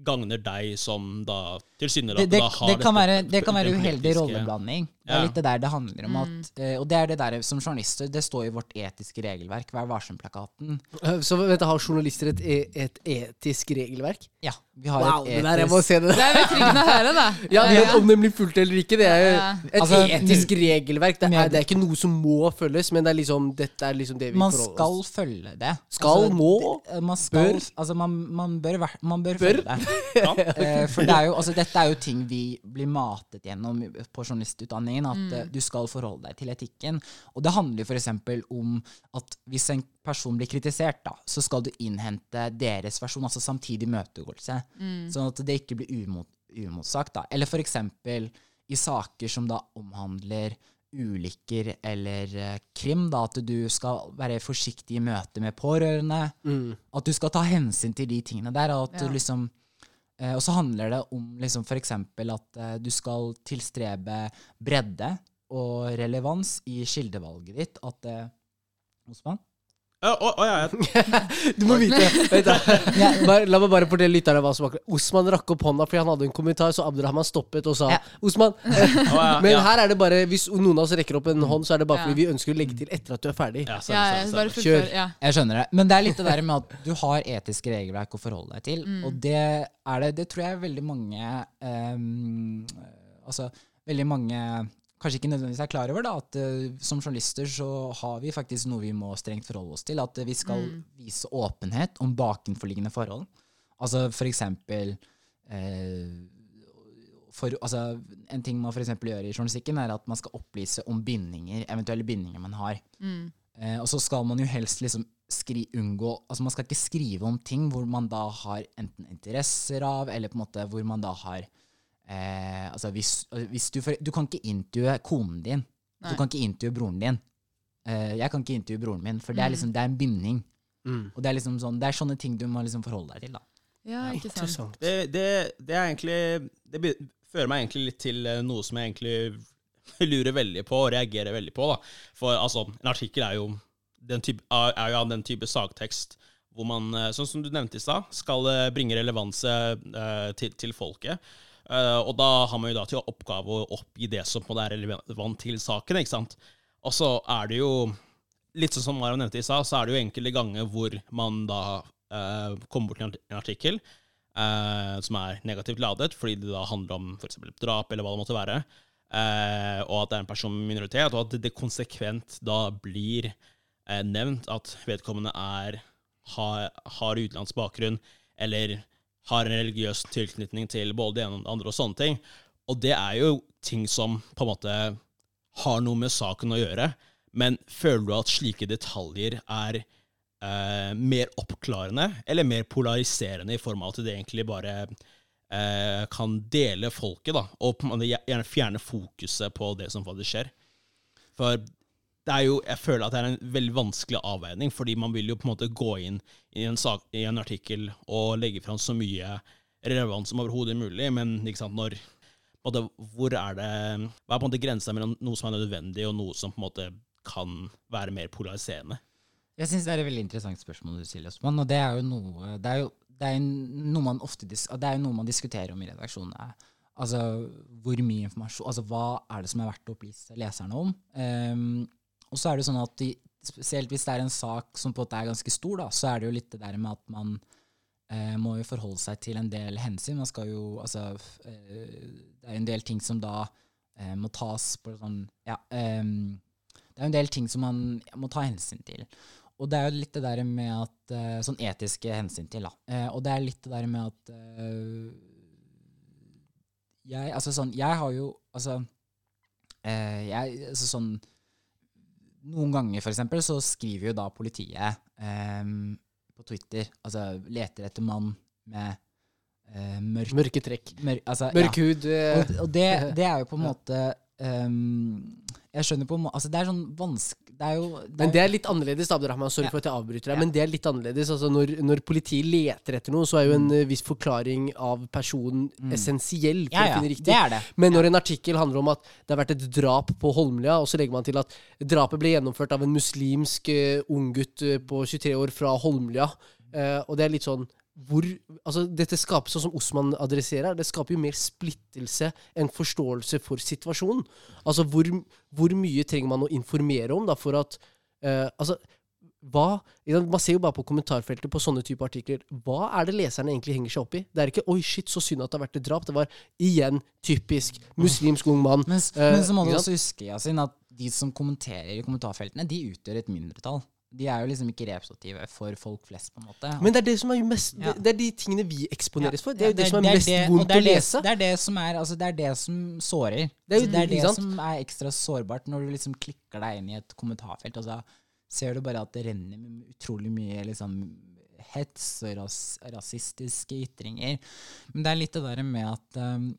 gagner deg som da det, tilsynelatende det, da har det, kan være, det kan være uheldig rolleblanding. Det er litt det der det handler om. At, eh, og det er det der som journalister, det står i vårt etiske regelverk, Vær varsom-plakaten. Så vent, har journalister et, e- et etisk regelverk? Ja, vi har Wow, et det der, jeg må se det. Det er betryggende å høre, da. Ja, men Om det blir fulgt eller ikke, det er jo et Altså, etisk regelverk. Det er, det er ikke noe som må følges, men det er liksom, dette er liksom det vi Man forholder skal oss følge det. Skal, må, det- eh, man skal, bør. Altså, man, man bør, man bør, Bør? følge det. Eh, for det er jo, altså, dette er jo ting vi blir matet gjennom på journalistutdanningen, at mm. du skal forholde deg til etikken. Og det handler f.eks. om at hvis en person blir kritisert, da, så skal du innhente deres versjon, altså samtidig møtegåelse. Sånn at det ikke blir umot, umotsagt. Da. Eller f.eks. i saker som da omhandler ulykker eller uh, krim, da, at du skal være forsiktig i møte med pårørende. Mm. At du skal ta hensyn til de tingene der. Og, at Ja. du liksom, uh, og så handler det om liksom for eksempel at uh, du skal tilstrebe bredde og relevans i kildevalget ditt. At Osman? Ja, oh, oh, ja, ja. Du må vite. Ja. Bare, La meg bare fortelle lytterne hva som akkurat Osman rakk opp hånda fordi han hadde en kommentar, så Abdurrahman stoppet og sa Ja. Osman. å, ja, Men ja. her er det bare Hvis noen av oss rekker opp en hånd, så er det bare Ja. fordi vi ønsker å legge til etter at du er ferdig. Ja, sorry, sorry. stemmer. Kjør. Ja. Jeg skjønner det. Men det er litt det der med at du har etiske regelverk å forholde deg til. Mm. Og det er det Det tror jeg veldig mange um, Altså veldig mange kanskje ikke nødvendigvis er klar over, da, at uh, som journalister så har vi faktisk noe vi må strengt forholde oss til. At uh, vi skal Mm. vise åpenhet om bakenforliggende forhold. Altså for eksempel eh, for, altså, En ting man for eksempel gjør i journalistikken, er at man skal opplyse om bindinger, eventuelle bindinger man har. Mm. Eh, og så skal man jo helst liksom skri, unngå Altså man skal ikke skrive om ting hvor man da har enten interesser av, eller på en måte hvor man da har eh, Altså hvis, hvis du for, Du kan ikke intervjue konen din. Nei. Du kan ikke intervjue broren din. Eh, jeg kan ikke intervjue broren min, for det er Mm. liksom Det er en binding. Mm. Og det er liksom sånn Det er sånne ting du må liksom forholde deg til, da. ja, ikke sant. Interessant. Det, det, det er egentlig Det fører meg egentlig litt til eh, noe som jeg egentlig lurer veldig på og reagerer veldig på. da. For altså, en artikkel er jo, den type, er jo av den type sagtekst hvor man, eh, sånn som du nevnte i stad, skal eh, bringe relevanse eh, til, til folket. Eh, og da har man jo da til oppgave å oppgi det som på det er relevant til saken. ikke sant? Og så er det jo, litt sånn som Mara nevnte i stad, så er det jo enkelte ganger hvor man da eh, kommer bort til en artikkel eh, som er negativt ladet, fordi det da handler om f.eks. drap, eller hva det måtte være, eh, og at det er en person med minoritet, og at det konsekvent da blir eh, nevnt at vedkommende er, har, har utenlandsk bakgrunn, eller har en religiøs tilknytning til både det ene og det andre, og sånne ting. Og det er jo ting som på en måte har noe med saken å gjøre, men føler du at slike detaljer er eh, mer oppklarende eller mer polariserende i form av at det egentlig bare eh, kan dele folket, da, og gjerne fjerne fokuset på det som faktisk skjer. For det er jo, jeg føler at det er en veldig vanskelig avveining, fordi man vil jo på en måte gå inn i en, sak, i en artikkel og legge fram så mye relevant som overhodet mulig, men ikke sant, når måte, hvor er det, Hva er på en måte grensa mellom noe som er nødvendig, og noe som på en måte kan være mer polariserende? Jeg syns det er et veldig interessant spørsmål du stiller, Osman. Og det er jo noe Det er jo, det er noe man ofte det er noe man diskuterer om i redaksjonene. Altså hvor mye informasjon Altså hva er det som er verdt å opplyse leserne om? Ehm, og så er det sånn at de, spesielt hvis det er en sak som på en måte er ganske stor, da, så er det jo litt det der med at man eh, må jo forholde seg til en del hensyn. Man skal jo Altså eh, Det er en del ting som da eh, må tas på sånn Ja. ehm, det er en del ting som man må ta hensyn til. Og det er jo litt det der med at eh, Sånn etiske hensyn til, da. Eh, og det er litt det der med at eh, Jeg Altså sånn Jeg har jo Altså eh, Jeg Altså sånn Noen ganger, for eksempel, så skriver jo da politiet eh, på Twitter Altså leter etter mann med eh, mørk, Mørke trekk. Mør, Altså, Mørk ja. hud. eh, Og, og det, det er jo på en måte um, Jeg skjønner på en måte Altså, det er sånn vanskelig Det er jo Men det er litt annerledes, Abdurrahman. Sorry Ja. for at jeg avbryter deg. Ja. Men det er litt annerledes. Altså, når, når politiet leter etter noe, så er jo en eh, viss forklaring av personen Mm. essensiell for Ja, å finne riktig. Det er det. Men når en artikkel handler om at det har vært et drap på Holmlia, og så legger man til at drapet ble gjennomført av en muslimsk uh, unggutt uh, på 23 år fra Holmlia, uh, og det er litt sånn hvor Altså, dette skaper, sånn som Osman adresserer, det skaper jo mer splittelse enn forståelse for situasjonen. Altså, hvor, hvor mye trenger man å informere om da, for at eh, Altså, hva Man ser jo bare på kommentarfeltet på sånne type artikler. Hva er det leserne egentlig henger seg opp i? Det er ikke 'oi, shit, så synd at det har vært et drap'. Det var igjen typisk muslimsk ung mann. Men, Eh, men så må du også huske Yasin, at de som kommenterer i kommentarfeltene, de utgjør et mindretall. De er jo liksom ikke representative for folk flest, på en måte. Men det er det som er jo mest Ja. det, det er de tingene vi eksponeres for. Det er jo det, som er det mest det- vondt er å lese. Det er det som er altså, Det er det som sårer. Det er jo Altså, det, er det, det som er ekstra sårbart når du liksom klikker deg inn i et kommentarfelt. Og så ser du bare at det renner med utrolig mye liksom hets og ras, rasistiske ytringer. Men det er litt det der med at um,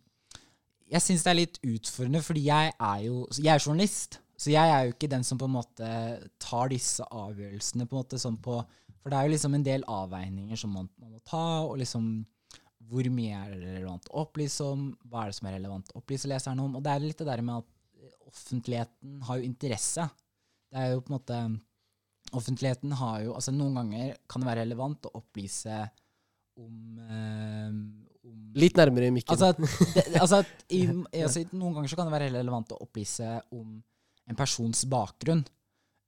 Jeg syns det er litt utfordrende, fordi jeg er jo Jeg er journalist. Så jeg er jo ikke den som på en måte tar disse avgjørelsene på en måte sånn på For det er jo liksom en del avveininger som man, man må ta, og liksom hvor mye er det relevant å opplyse om? Hva er det som er relevant å opplyse leseren om? Og det er litt det der med at offentligheten har jo interesse. Det er jo på en måte Offentligheten har jo Altså noen ganger kan det være relevant å opplyse om, eh, om Litt nærmere i mikken. Altså, det, altså, i, altså, Noen ganger så kan det være relevant å opplyse om en persons bakgrunn.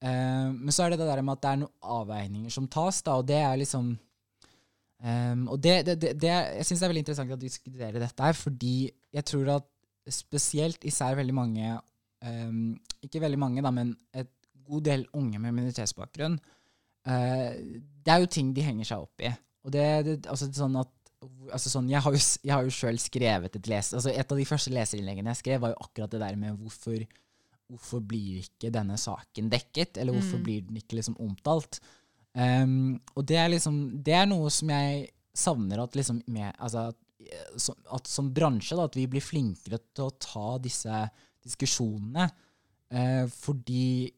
Eh, men så er det det der med at det er noen avveininger som tas, da, og det er liksom um, Og det, det, det, Jeg syns det er veldig interessant å diskutere dette her, fordi jeg tror at spesielt især veldig mange um, Ikke veldig mange, da, men et god del unge med minoritetsbakgrunn uh, Det er jo ting de henger seg opp i. Og det, det altså sånn at altså sånn, jeg har jo, jeg jo sjøl skrevet et les... Altså et av de første leserinnleggene jeg skrev, var jo akkurat det der med hvorfor, hvorfor blir ikke denne saken dekket? Eller hvorfor Mm. blir den ikke liksom omtalt? Um, og det er liksom Det er noe som jeg savner at liksom med, altså, at, eh, som, at som bransje, da, at vi blir flinkere til å ta disse diskusjonene. Uh, fordi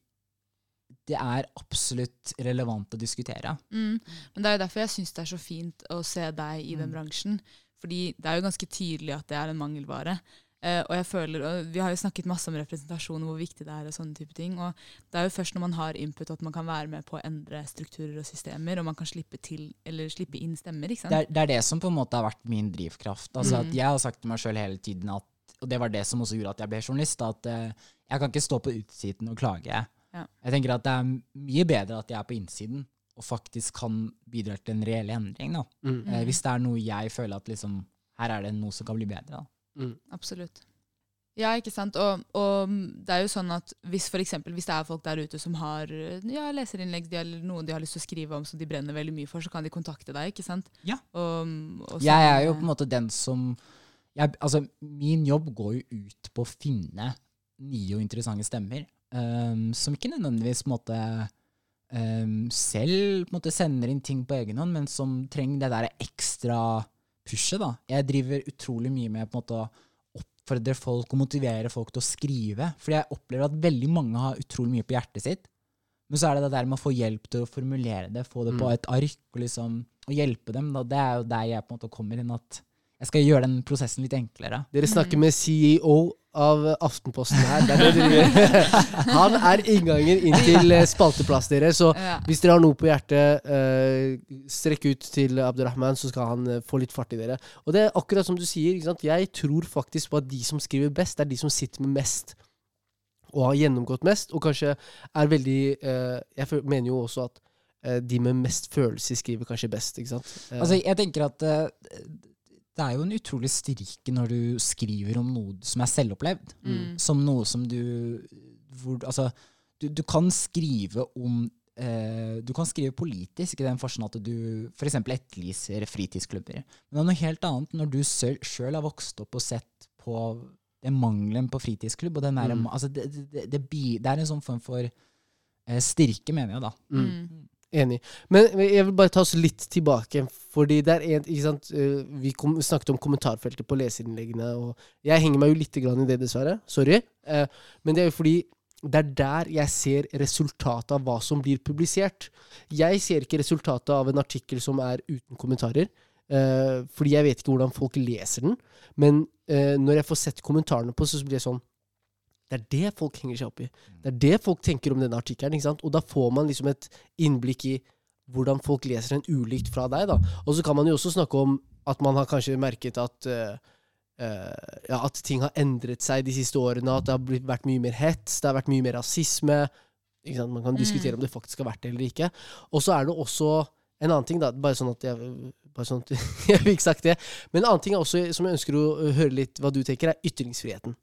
det er absolutt relevant å diskutere. Mm. Men det er jo derfor jeg syns det er så fint å se deg i den Mm. bransjen. Fordi det er jo ganske tydelig at det er en mangelvare. Eh, og jeg føler, og Vi har jo snakket masse om representasjon og hvor viktig det er. og sånne type ting, og Det er jo først når man har input at man kan være med på å endre strukturer og systemer, og man kan slippe til, eller slippe inn stemmer. ikke sant? det er, det er det som på en måte har vært min drivkraft. Altså Mm. at Jeg har sagt til meg sjøl hele tiden at Og det var det som også gjorde at jeg ble journalist. At uh, jeg kan ikke stå på utsiden og klage. Ja. Jeg tenker at det er mye bedre at jeg er på innsiden og faktisk kan bidra til en reell endring. da. Mm. Uh, hvis det er noe jeg føler at liksom Her er det noe som kan bli bedre. da. Mm. Absolutt. Ja, ikke sant. Og, og det er jo sånn at hvis for eksempel, hvis det er folk der ute som har ja, leserinnlegg eller noe de har lyst til å skrive om som de brenner veldig mye for, så kan de kontakte deg, ikke sant? Ja. Og, og Jeg er jo på en måte den som jeg, Altså, min jobb går jo ut på å finne nye og interessante stemmer. um, som ikke nødvendigvis på en måte um, selv på en måte sender inn ting på egen hånd, men som trenger det der ekstra pushet. da. Jeg driver utrolig mye med på en måte å oppfordre folk og motivere folk til å skrive. Fordi jeg opplever at veldig mange har utrolig mye på hjertet sitt. Men så er det det der med å få hjelp til å formulere det, få det på Mm. et ark, og liksom og hjelpe dem. Da. Det er jo der jeg på en måte kommer inn. at jeg skal gjøre den prosessen litt enklere. Dere snakker med CEO av Aftenposten her. Er. Han er inngangen inn til eh, spalteplass dere. Så hvis dere har noe på hjertet, eh, strekk ut til Abdurrahman, så skal han eh, få litt fart i dere. Og det er akkurat som du sier. Ikke sant? Jeg tror faktisk på at de som skriver best, er de som sitter med mest. Og har gjennomgått mest, og kanskje er veldig eh, Jeg mener jo også at de med mest følelse skriver kanskje best, ikke sant? Altså, jeg tenker at det er jo en utrolig styrke når du skriver om noe som er selvopplevd. Mm. Som noe som du hvor, Altså, du, du kan skrive om eh, Du kan skrive politisk i den forstand at du f.eks. etterlyser fritidsklubber. Men det er noe helt annet når du sjøl har vokst opp og sett på den mangelen på fritidsklubb. og den der, Mm. altså det, det, det, det er en sånn form for eh, styrke, mener jeg, da. mm. Enig. Men jeg vil bare ta oss litt tilbake. Fordi det er en, ikke sant, eh, Vi kom, snakket om kommentarfeltet på leserinnleggene. og Jeg henger meg jo litt grann i det, dessverre. Sorry. Eh, men det er jo fordi det er der jeg ser resultatet av hva som blir publisert. Jeg ser ikke resultatet av en artikkel som er uten kommentarer. eh, fordi jeg vet ikke hvordan folk leser den. Men når jeg får sett kommentarene på, så blir det sånn det er det folk henger seg opp i. Det er det folk tenker om denne artikkelen. Og da får man liksom et innblikk i hvordan folk leser den ulikt fra deg. da. Og så kan man jo også snakke om at man har kanskje merket at uh, uh, ja, at ting har endret seg de siste årene, at det har blitt, vært mye mer hets, det har vært mye mer rasisme. Ikke sant? Man kan diskutere om det faktisk har vært det eller ikke. Og så er det også en annen ting, da, bare sånn at jeg, bare sånn at jeg fikk sagt det. Men en annen ting er også, som jeg ønsker å høre litt hva du tenker, er ytringsfriheten.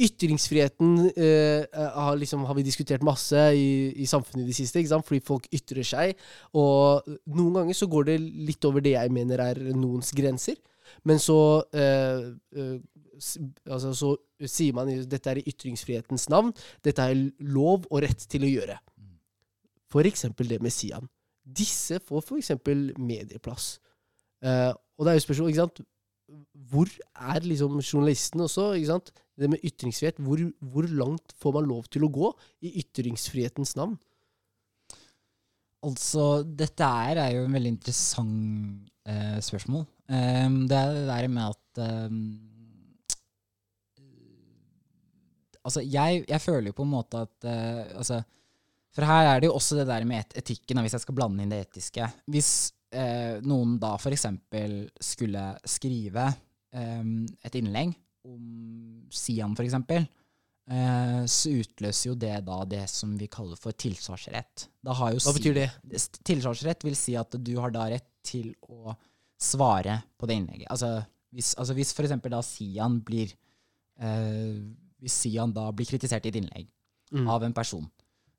Ytringsfriheten eh, har, liksom, har vi diskutert masse i, i samfunnet i det siste, fordi folk ytrer seg. Og noen ganger så går det litt over det jeg mener er noens grenser. Men så, eh, eh, altså, så sier man at dette er i ytringsfrihetens navn. Dette er lov og rett til å gjøre. For eksempel det med Sian. Disse får for eksempel medieplass. Eh, og det er jo spørsmål, ikke sant Hvor er liksom journalisten også? ikke sant? Det med ytringsfrihet, hvor, hvor langt får man lov til å gå i ytringsfrihetens navn? Altså, dette er, er jo en veldig interessant eh, spørsmål. Um, det er det der med at um, Altså, jeg, jeg føler jo på en måte at uh, altså, For her er det jo også det der med et etikken, hvis jeg skal blande inn det etiske. Hvis uh, noen da f.eks. skulle skrive um, et innlegg om Sian, f.eks., eh, så utløser jo det da det som vi kaller for tilsvarsrett. Da har jo Hva betyr det? Tilsvarsrett vil si at du har da rett til å svare på det innlegget. Altså hvis, altså hvis for eksempel da Sian blir eh, Hvis Sian da blir kritisert i et innlegg Mm. av en person,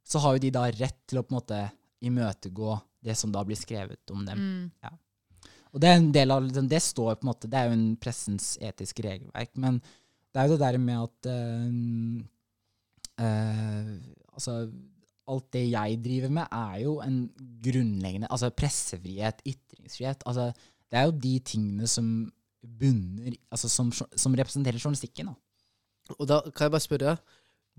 så har jo de da rett til å på en måte imøtegå det som da blir skrevet om dem. Mm. Og det er en del av liksom, Det står på en måte Det er jo en pressens etiske regelverk, men det er jo det der med at eh, eh, Altså Alt det jeg driver med, er jo en grunnleggende Altså pressefrihet, ytringsfrihet. Altså, det er jo de tingene som bunner Altså som, som representerer journalistikken. Da. Og da kan jeg bare spørre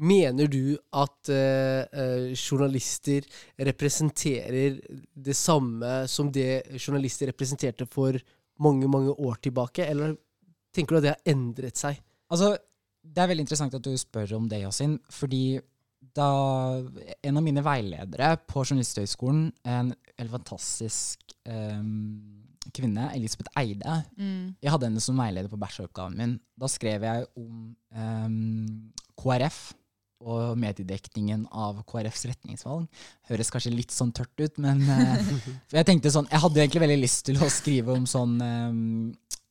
Mener du at eh, eh, journalister representerer det samme som det journalister representerte for mange, mange år tilbake, eller tenker du at det har endret seg? Altså, det er veldig interessant at du spør om det, Yasin, fordi da en av mine veiledere på Journalisthøgskolen, en veldig fantastisk um kvinne, Elisabeth Eide Mm. Jeg hadde henne som veileder på bacheloroppgaven min. Da skrev jeg om um, KrF og mediedekningen av KrFs retningsvalg. Høres kanskje litt sånn tørt ut, men eh, jeg tenkte sånn Jeg hadde egentlig veldig lyst til å skrive om sånn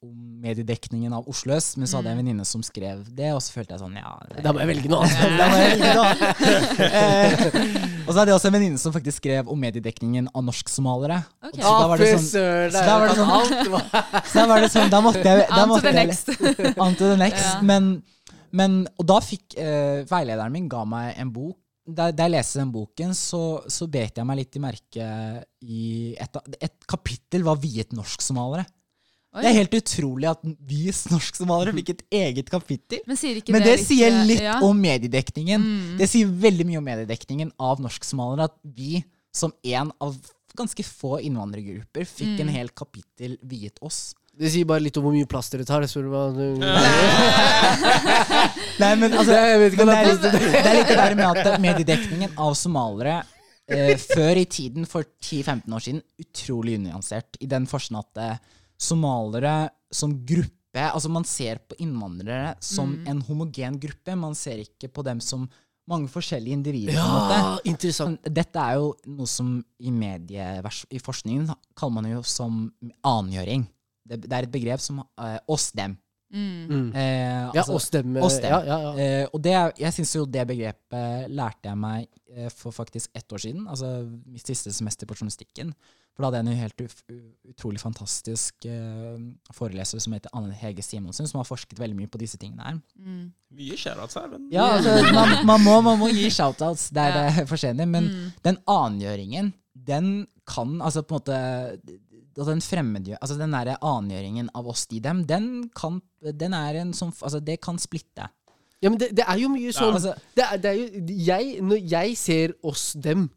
om mediedekningen av Oslo øst, men så hadde jeg en venninne som skrev det, og så følte jeg sånn Ja. det- Da må jeg velge noe annet. da må jeg velge noe annet. Eh, og så hadde jeg også en venninne som faktisk skrev om mediedekningen av norsk-somaliere. Så da var det sånn- søren, så da var det sånn- Så da var det sånn, da måtte jeg da On to måtte the jeg- next. On to the next. Ja. Men, men, og da fikk eh, veilederen min ga meg en bok. Da, da jeg leste den boken, så, så bet jeg meg litt i merke i et, et kapittel var viet norsk-somaliere. Det er helt utrolig at vi norsk-somaliere fikk et eget kapittel. Men Men det, litt, sier litt ja. om mediedekningen. Mm. Det sier veldig mye om mediedekningen av norsk-somaliere. At vi, som en av ganske få innvandrergrupper, fikk Mm. en hel kapittel viet oss. Det sier bare litt om hvor mye plass dere tar. Det spør du Nei, men altså, Jeg men det, det er litt, det er litt det der med at mediedekningen av somalere eh, før i tiden, for 10-15 år siden, utrolig unyansert. I den forstand at eh, somalere som gruppe Altså, man ser på innvandrere som en homogen gruppe. Man ser ikke på dem som mange forskjellige individer. Ja, interessant. Dette er jo noe som i medievers i forskningen kaller man jo som annengjøring. Det, det er et begrep som uh, oss-dem. Mm. Mm. Eh, Ja, altså- oss dem. oss dem. Ja, ja, ja. Eh, og det, jeg syns jo det begrepet lærte jeg meg eh, for faktisk ett år siden. Altså mitt siste semester på journalistikken. For da hadde jeg en helt uf utrolig fantastisk eh, foreleser som heter Anne Hege Simonsen, som har forsket veldig mye på disse tingene her. Mm. Mye shoutouts her, men Ja, altså, man, man, må, man må gi shoutouts der Ja. det er forskjellig, men Mm. den angjøringen, den kan altså på en måte altså den fremmedgjør, altså den derre angjøringen av oss de dem, den kan, den er en sånn, altså det kan splitte. ja, men det, det er jo mye sånn Altså, det er, det er jo, jeg, Når jeg ser oss dem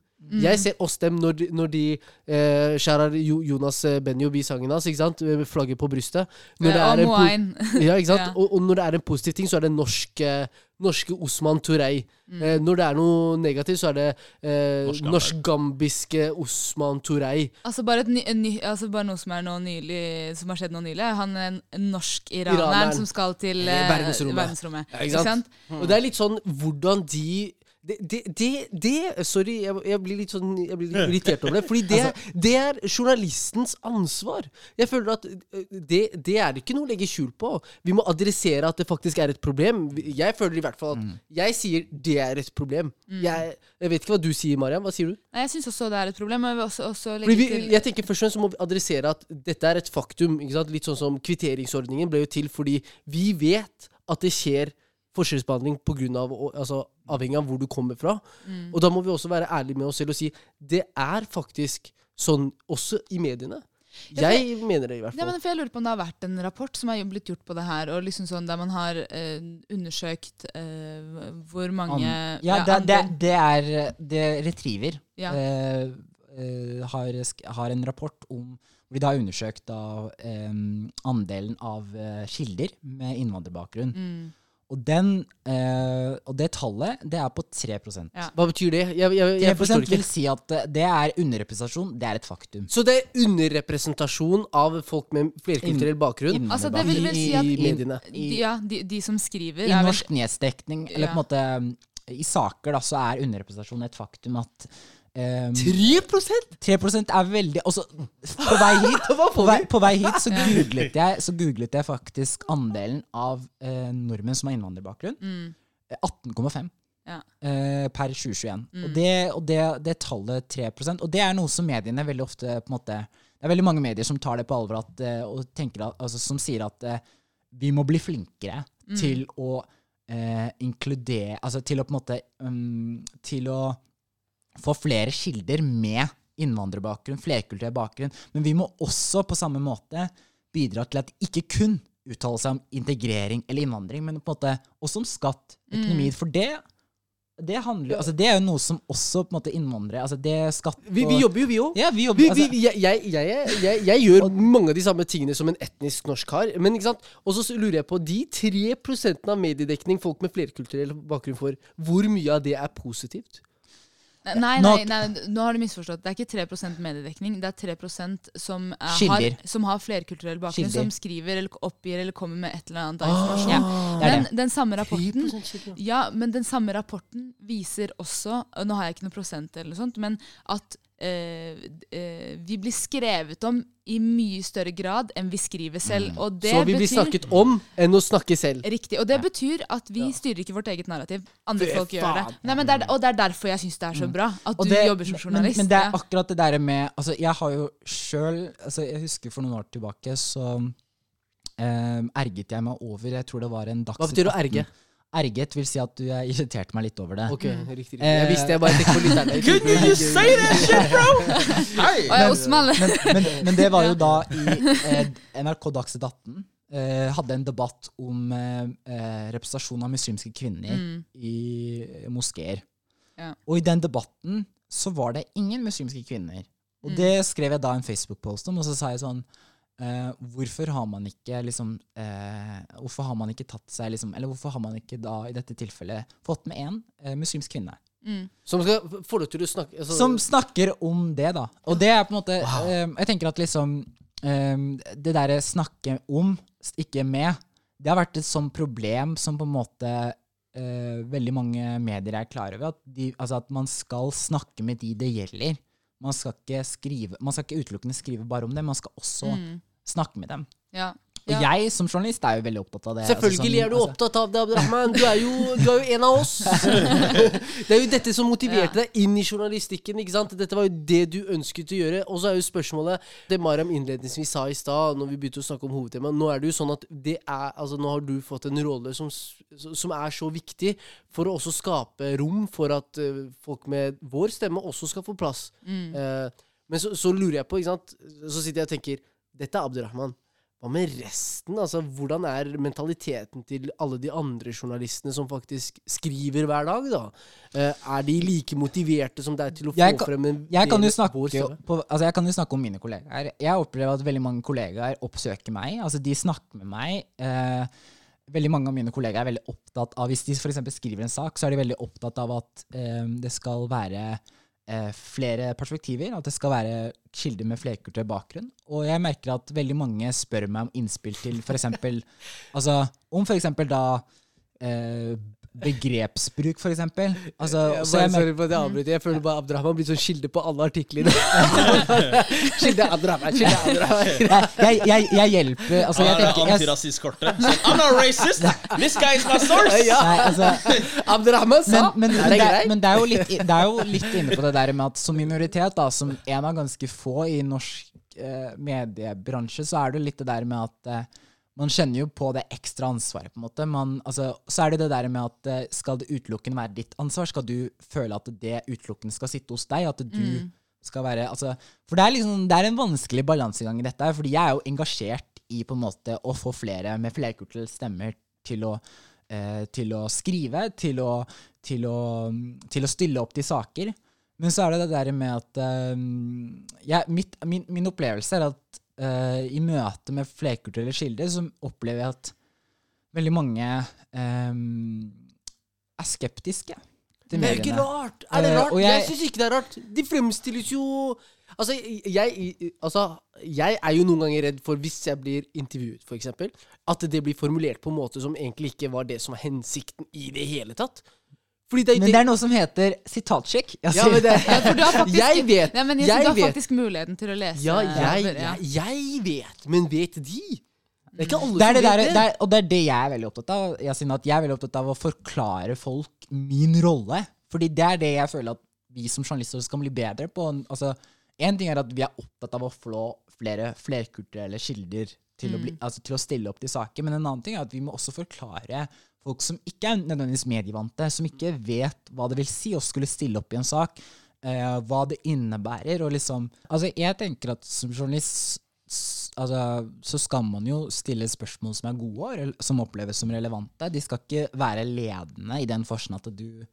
Jeg ser oss dem når de, når de eh, skjærer jo, Jonas eh, Benjob i sangen hans, ikke sant? Med flagget på brystet. Når det er og en ja, ikke sant? Ja. Og, og når det er en positiv ting, så er det norsk, eh, norske Osman Turei. Mm. Eh, når det er noe negativt, så er det eh, Norsk-gambiske. norsk-gambiske Osman Turei. Altså bare, et ny, en ny, altså bare noe som, er nå nylig, som har skjedd nå nylig. Han er en, en norsk-iraneren som skal til Eh, eh, verdensrommet. verdensrommet. Ja, ikke sant? Mm. Og det er litt sånn hvordan de det, det, det, det Sorry, jeg, jeg blir litt sånn Jeg blir litt irritert over det. Fordi det, Altså- det er journalistens ansvar. Jeg føler at det, det er ikke noe å legge skjul på. Vi må adressere at det faktisk er et problem. Jeg føler i hvert fall at Mm. jeg sier det er et problem. Jeg, jeg vet ikke hva du sier, Mariam. Hva sier du? Nei, Jeg syns også det er et problem. Jeg vil også, også legge vi, jeg tenker Først og fremst så må vi adressere at dette er et faktum. Ikke sant? Litt sånn som kvitteringsordningen ble jo til fordi vi vet at det skjer forskjellsbehandling av, altså, avhengig av hvor du kommer fra. Mm. Og da må vi også være ærlige med oss selv og si det er faktisk sånn også i mediene. Ja, Jeg mener det i hvert Ja, fall. men for jeg lurer på om det har vært en rapport som har blitt gjort på det her, og liksom sånn der man har eh, undersøkt eh, hvor mange An- ja, det, det, det er det Retriever Ja. eh, eh, har, har en rapport om hvor de har undersøkt da, eh, andelen av eh, kilder med innvandrerbakgrunn. mm, Og, den, eh, og det tallet, det er på 3 3 Ja. Hva betyr det? Jeg, jeg, jeg forstår vil si at eh, det er underrepresentasjon. Det er et faktum. Så det er underrepresentasjon av folk med flerkulturell bakgrunn Altså, det vil vel si at i mediene. de, ja, de, de som skriver I er vel- norsk nyhetsdekning, eller Ja. på en måte i saker, da, så er underrepresentasjon et faktum at eh, 3 3 er veldig også, på vei hit, på vei, på vei hit så, googlet jeg, så googlet jeg faktisk andelen av eh, nordmenn som har innvandrerbakgrunn. mm, Eh, 18,5 Ja. eh, per 2021. Mm. Og, det, og det, det tallet 3% Og det er noe som mediene veldig ofte på en måte Det er veldig mange medier som tar det på alvor at, eh, og tenker at, altså, som sier at eh, vi må bli flinkere Mm. til å eh, inkludere Altså til å på en måte um, Til å få flere kilder med innvandrerbakgrunn, flerkulturell bakgrunn. Men vi må også på samme måte bidra til at ikke kun uttale seg om integrering eller innvandring, men på en måte også om skatt, økonomi. For det, det handler altså Det er jo noe som også på en måte innvandrere altså det skatt Vi, vi jobber jo, vi òg. Ja, vi jobber altså, vi, jeg, jeg, jeg, jeg, jeg gjør mange av de samme tingene som en etnisk norsk har. Men ikke sant? Og så lurer jeg på de tre prosentene av mediedekning folk med flerkulturell bakgrunn får, hvor mye av det er positivt? Nei, nei, nei, nå har du misforstått. Det er ikke 3% mediedekning. Det er 3 som, er, har, som har flerkulturell bakgrunn, som skriver eller oppgir eller kommer med et eller annet av Ah. informasjon. Ja, er Men den samme rapporten Ja, men den samme rapporten viser også og Nå har jeg ikke noe prosent, eller noe sånt, men at eh, eh, vi blir skrevet om i mye større grad enn vi skriver selv. Og det Så vi blir betyr snakket om enn å snakke selv. Riktig. Og det betyr at vi styrer ikke vårt eget narrativ. Andre folk gjør det. Nei, men det er, og det er derfor jeg syns det er så bra at Og du det- jobber som journalist. Men, men det er akkurat det der med Altså, jeg har jo sjøl altså, Jeg husker for noen år tilbake så um, erget jeg meg over Jeg tror det var en Dagsnytt Hva betyr å 18. erge? Erget vil si at du irriterte meg litt over det. Ok, riktig, riktig. Eh, Jeg visste jeg bare tenkte på lytterne. Couldn't you just say that shit, bro? Hei! Men, men, men, men det var jo da i eh, NRK Dagsnytt 18 eh, hadde en debatt om eh, eh, representasjon av muslimske kvinner Mm. i moskeer. Ja. Og i den debatten så var det ingen muslimske kvinner. Og Mm. det skrev jeg da en Facebook-post om, og så sa jeg sånn eh, Hvorfor har man ikke liksom eh, Hvorfor har man ikke tatt seg liksom Eller hvorfor har man ikke da i dette tilfellet fått med én eh, muslimsk kvinne? mm. Som skal få deg til å snakke altså, Som snakker om det, da. Og det er på en måte eh, Jeg tenker at liksom eh, Det derre snakke om, ikke med, det har vært et sånt problem som på en måte eh, veldig mange medier er klar over. At, de, altså at man skal snakke med de det gjelder. Man skal ikke skrive Man skal ikke utelukkende skrive bare om dem, man skal også Mm. snakke med dem. Ja. Og Ja. jeg som journalist er jo veldig opptatt av det. Selvfølgelig er du altså, opptatt av det, Abdurrahman. Du er jo, du er jo en av oss. Det er jo dette som motiverte deg inn i journalistikken. ikke sant? Dette var jo det du ønsket å gjøre. Og så er jo spørsmålet Det Mariam innledningsvis sa i stad, når vi begynte å snakke om hovedtemaet Nå er det jo sånn at det er, altså nå har du fått en rolle som, som er så viktig for å også skape rom for at eh, folk med vår stemme også skal få plass. Mm. Eh, men så, så lurer jeg på, ikke sant Så sitter jeg og tenker Dette er Abdurrahman. Hva med resten? Altså, Hvordan er mentaliteten til alle de andre journalistene som faktisk skriver hver dag? da? Eh, er de like motiverte som deg til å få Jeg kan- frem en Jeg kan, jo snakke, på, altså jeg kan jo snakke om mine kollegaer. Jeg opplever at veldig mange kollegaer oppsøker meg. Altså De snakker med meg. Eh, veldig mange av mine kollegaer er veldig opptatt av Hvis de f.eks. skriver en sak, så er de veldig opptatt av at eh, det skal være eh, flere perspektiver. At det skal være kilder med flerkulturell bakgrunn. Og jeg merker at veldig mange spør meg om innspill til f.eks. altså, om f.eks. da eh, begrepsbruk, for eksempel. Altså, Jeg, så bare, sorry for at jeg avbryter. Jeg føler bare Abdrahman blir sånn kilde på alle artiklene. kilde Abdrahman, kilde Abdrahman. jeg, jeg, jeg hjelper altså, jeg tenker, jeg, antirasistkortet. Sånn, I'm not racist! This guy is my source! Ja. nei, altså, Abdrahman sa men, men, det, men det, er jo litt, det er jo litt inne på det der med at som minoritet, da, som en av ganske få i norsk eh, mediebransje, så er det litt det der med at eh, man kjenner jo på det ekstra ansvaret, på en måte. Man, altså, så er det det der med at eh, skal det utelukkende være ditt ansvar? Skal du føle at det utelukkende skal sitte hos deg? At du skal være altså, For det er liksom Det er en vanskelig balansegang i dette, fordi jeg er jo engasjert i på en måte å få flere med flerkulturelle stemmer til å, eh, til å skrive, til å, til, å, til å stille opp til saker. Men så er det det der med at eh, jeg, mitt, min, min opplevelse er at eh, i møte med flerkulturelle kilder, så opplever jeg at veldig mange um, er skeptiske til Det er jo ikke rart! Er det Eh, rart? Uh, jeg jeg- syns ikke det er rart. De fremstilles jo Altså jeg, altså, jeg er jo noen ganger redd for, hvis jeg blir intervjuet, f.eks., at det blir formulert på en måte som egentlig ikke var det som var hensikten i det hele tatt. Det, Men det er noe som heter sitatsjekk. Jeg ja, men det, Ja, faktisk, Jeg vet! Nei, men jeg, du har vet. faktisk muligheten til å lese. Ja, jeg, jeg, jeg vet, men vet de? Det er ikke alle det er som vet det er, og det er det jeg er veldig opptatt av. Jeg er veldig opptatt av å forklare folk min rolle. Fordi det er det jeg føler at vi som journalister skal bli bedre på. Altså, en ting er at vi er opptatt av å få flere flerkulturelle kilder til, å bli, altså, til å stille opp til saker, men en annen ting er at vi må også forklare folk som ikke er nødvendigvis medievante, som ikke vet hva det vil si å skulle stille opp i en sak, eh, hva det innebærer, og liksom Altså, jeg tenker at som journalist altså, så skal man jo stille spørsmål som er gode, som oppleves som relevante. De skal ikke være ledende i den forstand at du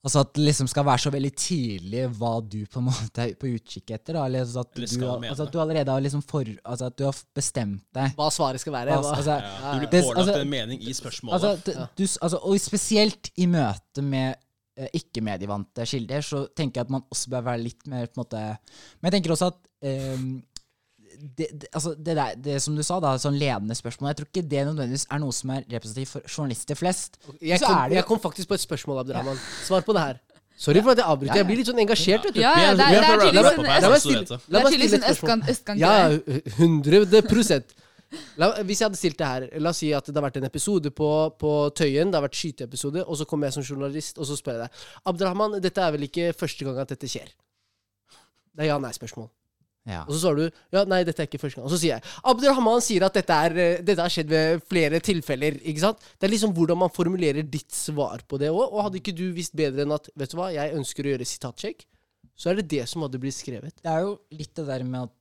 Altså at det liksom skal være så veldig tydelig hva du på en måte er på utkikk etter. Da. Eller altså at, Eller du, altså at du allerede har liksom for, altså at du har bestemt deg. hva svaret skal være. Altså, Hva, altså, Ja, du blir Det- pålagt altså- en mening i spørsmålet. Altså, du, altså, og spesielt i møte med eh, ikke-medievante kilder, så tenker jeg at man også bør være litt mer på en måte Men jeg tenker også at ehm, det, det, altså det, der, det som du sa, da, sånn ledende spørsmål Jeg tror ikke det nødvendigvis er noe som er representativt for journalister flest. jeg, så kom, er det- jeg kom faktisk på et spørsmål, Abdurrahman. Svar på det her. Sorry for at jeg avbryter. Jeg blir litt sånn engasjert, vet du. Ja, ja, det, er- det er tydeligvis en, rap- La meg så stille, vet du. la det er tydeligvis en et spørsmål. østkant- østkant Ja, greie. 100 prosent. La, Hvis jeg hadde stilt det her La oss si at det har vært en episode på, på Tøyen, det har vært skyteepisode, og så kommer jeg som journalist, og så spør jeg deg Abdurrahman, dette er vel ikke første gang at dette skjer? Det er ja-nei-spørsmål. Ja. Og så svarer du ja, nei, dette er ikke første gang. Og så sier jeg Abdurrahman sier at dette, er, eh, dette har skjedd ved flere tilfeller. ikke sant? Det er liksom hvordan man formulerer ditt svar på det òg. Og hadde ikke du visst bedre enn at vet du hva, jeg ønsker å gjøre sitatsjekk, så er det det som hadde blitt skrevet. Det er jo litt det der med at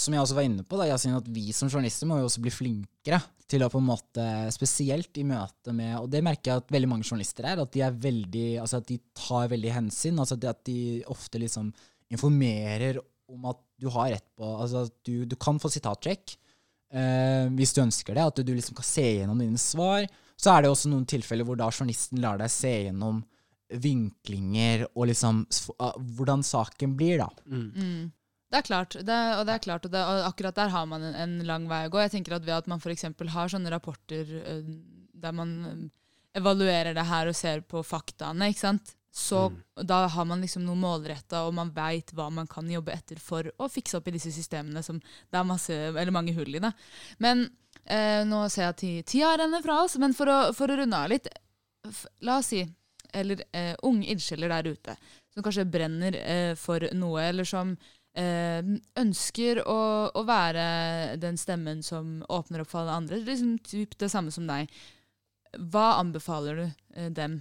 Som jeg også var inne på, da, Yasin, at vi som journalister må jo også bli flinkere til å på en måte Spesielt i møte med Og det merker jeg at veldig mange journalister er. At de er veldig Altså at de tar veldig hensyn. Altså at de ofte liksom informerer om at du har rett på Altså at du, du kan få sitatsjekk eh, hvis du ønsker det. At du liksom kan se gjennom dine svar. Så er det også noen tilfeller hvor da journalisten lar deg se gjennom vinklinger og liksom ah, hvordan saken blir, da. Mm. Det er klart, det, og det er klart, og, det, og akkurat der har man en, en lang vei å gå. Jeg tenker at Ved at man f.eks. har sånne rapporter eh, der man eh, evaluerer det her og ser på faktaene, ikke sant? Så da har man liksom noe målretta, og man veit hva man kan jobbe etter for å fikse opp i disse systemene som det er masse, eller mange hull i. Da. Men eh, nå ser jeg at ti- tida renner fra oss, men for å, for å runde av litt La oss si eller eh, unge ildsjeler der ute som kanskje brenner eh, for noe, eller som eh, ønsker å, å være den stemmen som åpner opp for alle andre. Liksom typ det samme som deg. Hva anbefaler du eh, dem?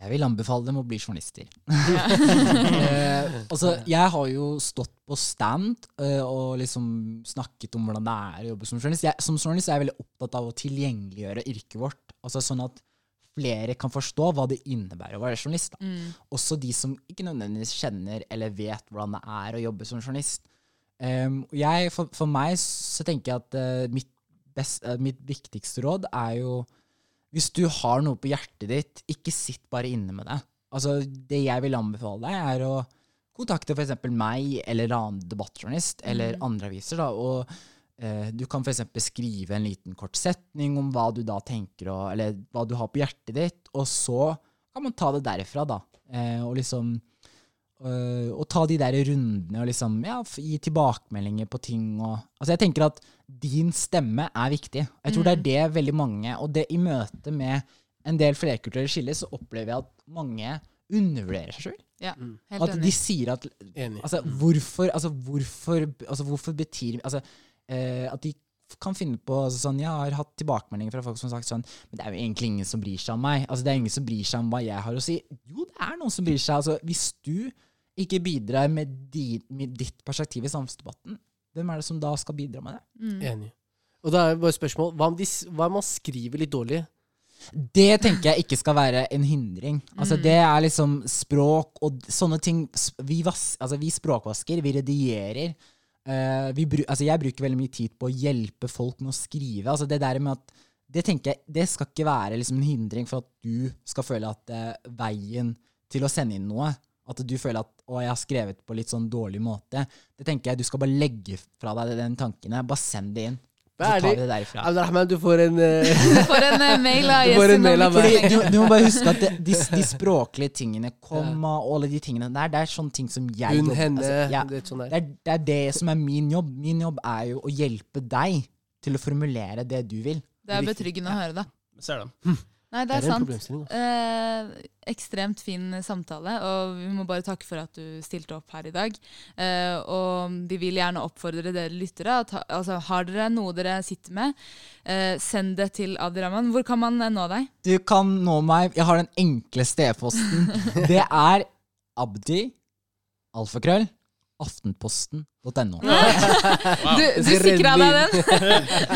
Jeg vil anbefale dem å bli journalister. Eh, altså, jeg har jo stått på stand eh, og liksom snakket om hvordan det er å jobbe som journalist. Jeg, som journalist er jeg veldig opptatt av å tilgjengeliggjøre yrket vårt. Altså Sånn at flere kan forstå hva det innebærer å være journalist. Mm. Også de som ikke nødvendigvis kjenner eller vet hvordan det er å jobbe som journalist. Um, jeg, for, for meg så tenker jeg at uh, mitt best, uh, mitt viktigste råd er jo Hvis du har noe på hjertet ditt, ikke sitt bare inne med det. Altså, Det jeg vil anbefale deg, er å kontakte f.eks. meg eller en annen debattjournalist eller andre aviser. da, og eh, Du kan f.eks. skrive en liten kort setning om hva du da tenker, og, eller hva du har på hjertet ditt, og så kan man ta det derifra, da. Eh, og liksom øh, og ta de der rundene og liksom ja, gi tilbakemeldinger på ting og Altså, jeg tenker at din stemme er viktig. Jeg tror det er det veldig mange Og det i møte med en del flerkulturelle skiller, så opplever jeg at mange undervurderer seg sjøl. Ja, Mm. At de sier at Altså, hvorfor Altså, hvorfor, altså, hvorfor betyr Altså, eh, at de kan finne på altså, sånn Jeg har hatt tilbakemeldinger fra folk som har sagt sånn Men det er jo egentlig ingen som bryr seg om meg. Altså, det er ingen som bryr seg om hva jeg har å si. Jo, det er noen som bryr seg. Altså, hvis du ikke bidrar med, di, med ditt perspektiv i samfunnsdebatten, hvem er det som da skal bidra med det? Mm. Enig. Og da er bare spørsmål Hva om, de, hva om man skriver litt dårlig? Det tenker jeg ikke skal være en hindring. Altså Det er liksom språk og sånne ting. Vi, vas, altså, vi språkvasker, vi redierer. Uh, vi bru, altså, jeg bruker veldig mye tid på å hjelpe folk med å skrive. Altså Det der med at Det tenker jeg, det skal ikke være liksom en hindring for at du skal føle at uh, veien til å sende inn noe At du føler at 'å, jeg har skrevet på litt sånn dårlig måte'. Det tenker jeg Du skal bare legge fra deg den tanken. Bare send det inn. Så tar vi det derifra. Abdelrahman, du får en eh, eh, Du får en Yasin mail av lenge. du, du må bare huske at det, de, de språklige tingene, komma og alle de tingene der, det er sånne ting som jeg Hun, jobber henne altså, ja, det er sånn der. det, er, det er det som er min jobb. Min jobb er jo å hjelpe deg til å formulere det du vil. Det er betryggende å høre, da. Ser den. Nei, det Det er er en sant. altså. Eh, ekstremt fin samtale, og vi må bare takke for at du stilte opp her i dag. Eh, og vi vil gjerne oppfordre dere lyttere. Ta, altså, har dere noe dere sitter med, eh, send det til Abdirahman. Hvor kan man eh, nå deg? Du kan nå meg Jeg har den enkle e-posten. Det er abdi, alfakrøll, aftenposten.no. Wow. Du, du sikra deg den?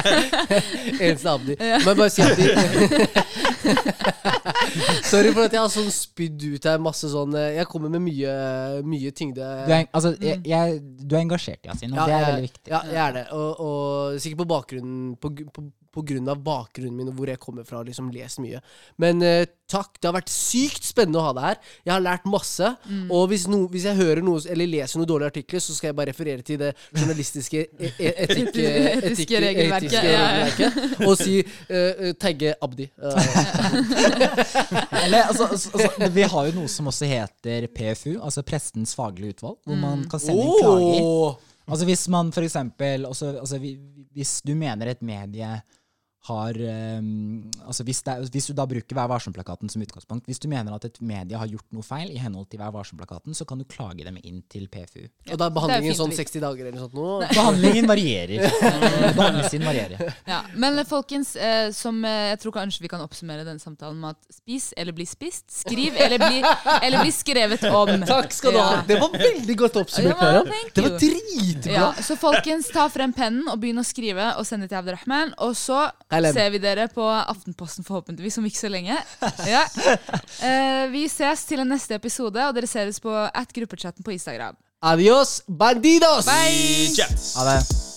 Eneste Abdi. Men bare si de Sorry for at jeg har sånn spydd ut her masse sånn eh, Jeg kommer med mye, mye tyngde. Du er, altså, jeg, jeg, du er engasjert, Yasin, og det er jeg, veldig viktig. Ja, jeg er det. Og, og sikkert på bakgrunnen på, på, på grunn av bakgrunnen min og hvor jeg kommer fra, liksom lest mye. Men eh, takk. Det har vært sykt spennende å ha deg her. Jeg har lært masse. Mm. Og hvis, no, hvis jeg hører noe eller leser noen dårlige artikler, så skal jeg bare referere til det journalistiske e e etikk, Etiske etiske regelverket, ja, ja. og si eh, eh, tagge Abdi. Eh, Eller, altså, altså, altså, vi har jo noe som også heter PFU, altså Prestens faglige utvalg, hvor man kan sende inn klager. Altså Hvis man for eksempel også, altså, Hvis du mener et medie har um, altså hvis, det er, hvis du da bruker Vær varsom-plakaten som utgangspunkt Hvis du mener at et medie har gjort noe feil i henhold til Vær varsom-plakaten, så kan du klage dem inn til PFU. Og da er behandlingen fint sånn 60 dager eller noe sånt nå? Behandlingen varierer. Eh, Behandlingstiden varierer. Ja, men eh, folkens, eh, som eh, jeg tror kanskje vi kan oppsummere denne samtalen med at spis eller bli spist. Skriv eller bli, eller bli skrevet om. Takk skal du ha. Ja. Det var veldig godt oppsummert. Ja. Det var dritbra. Ja, så folkens, ta frem pennen og begynn å skrive og send det til Abderrahman. Og så. Ser vi dere på Aftenposten forhåpentligvis om ikke så lenge. Ja. Eh, vi ses til en neste episode, og dere ser oss på at gruppechatten på Instagram. Adios, bandidos! Bye! Ha det.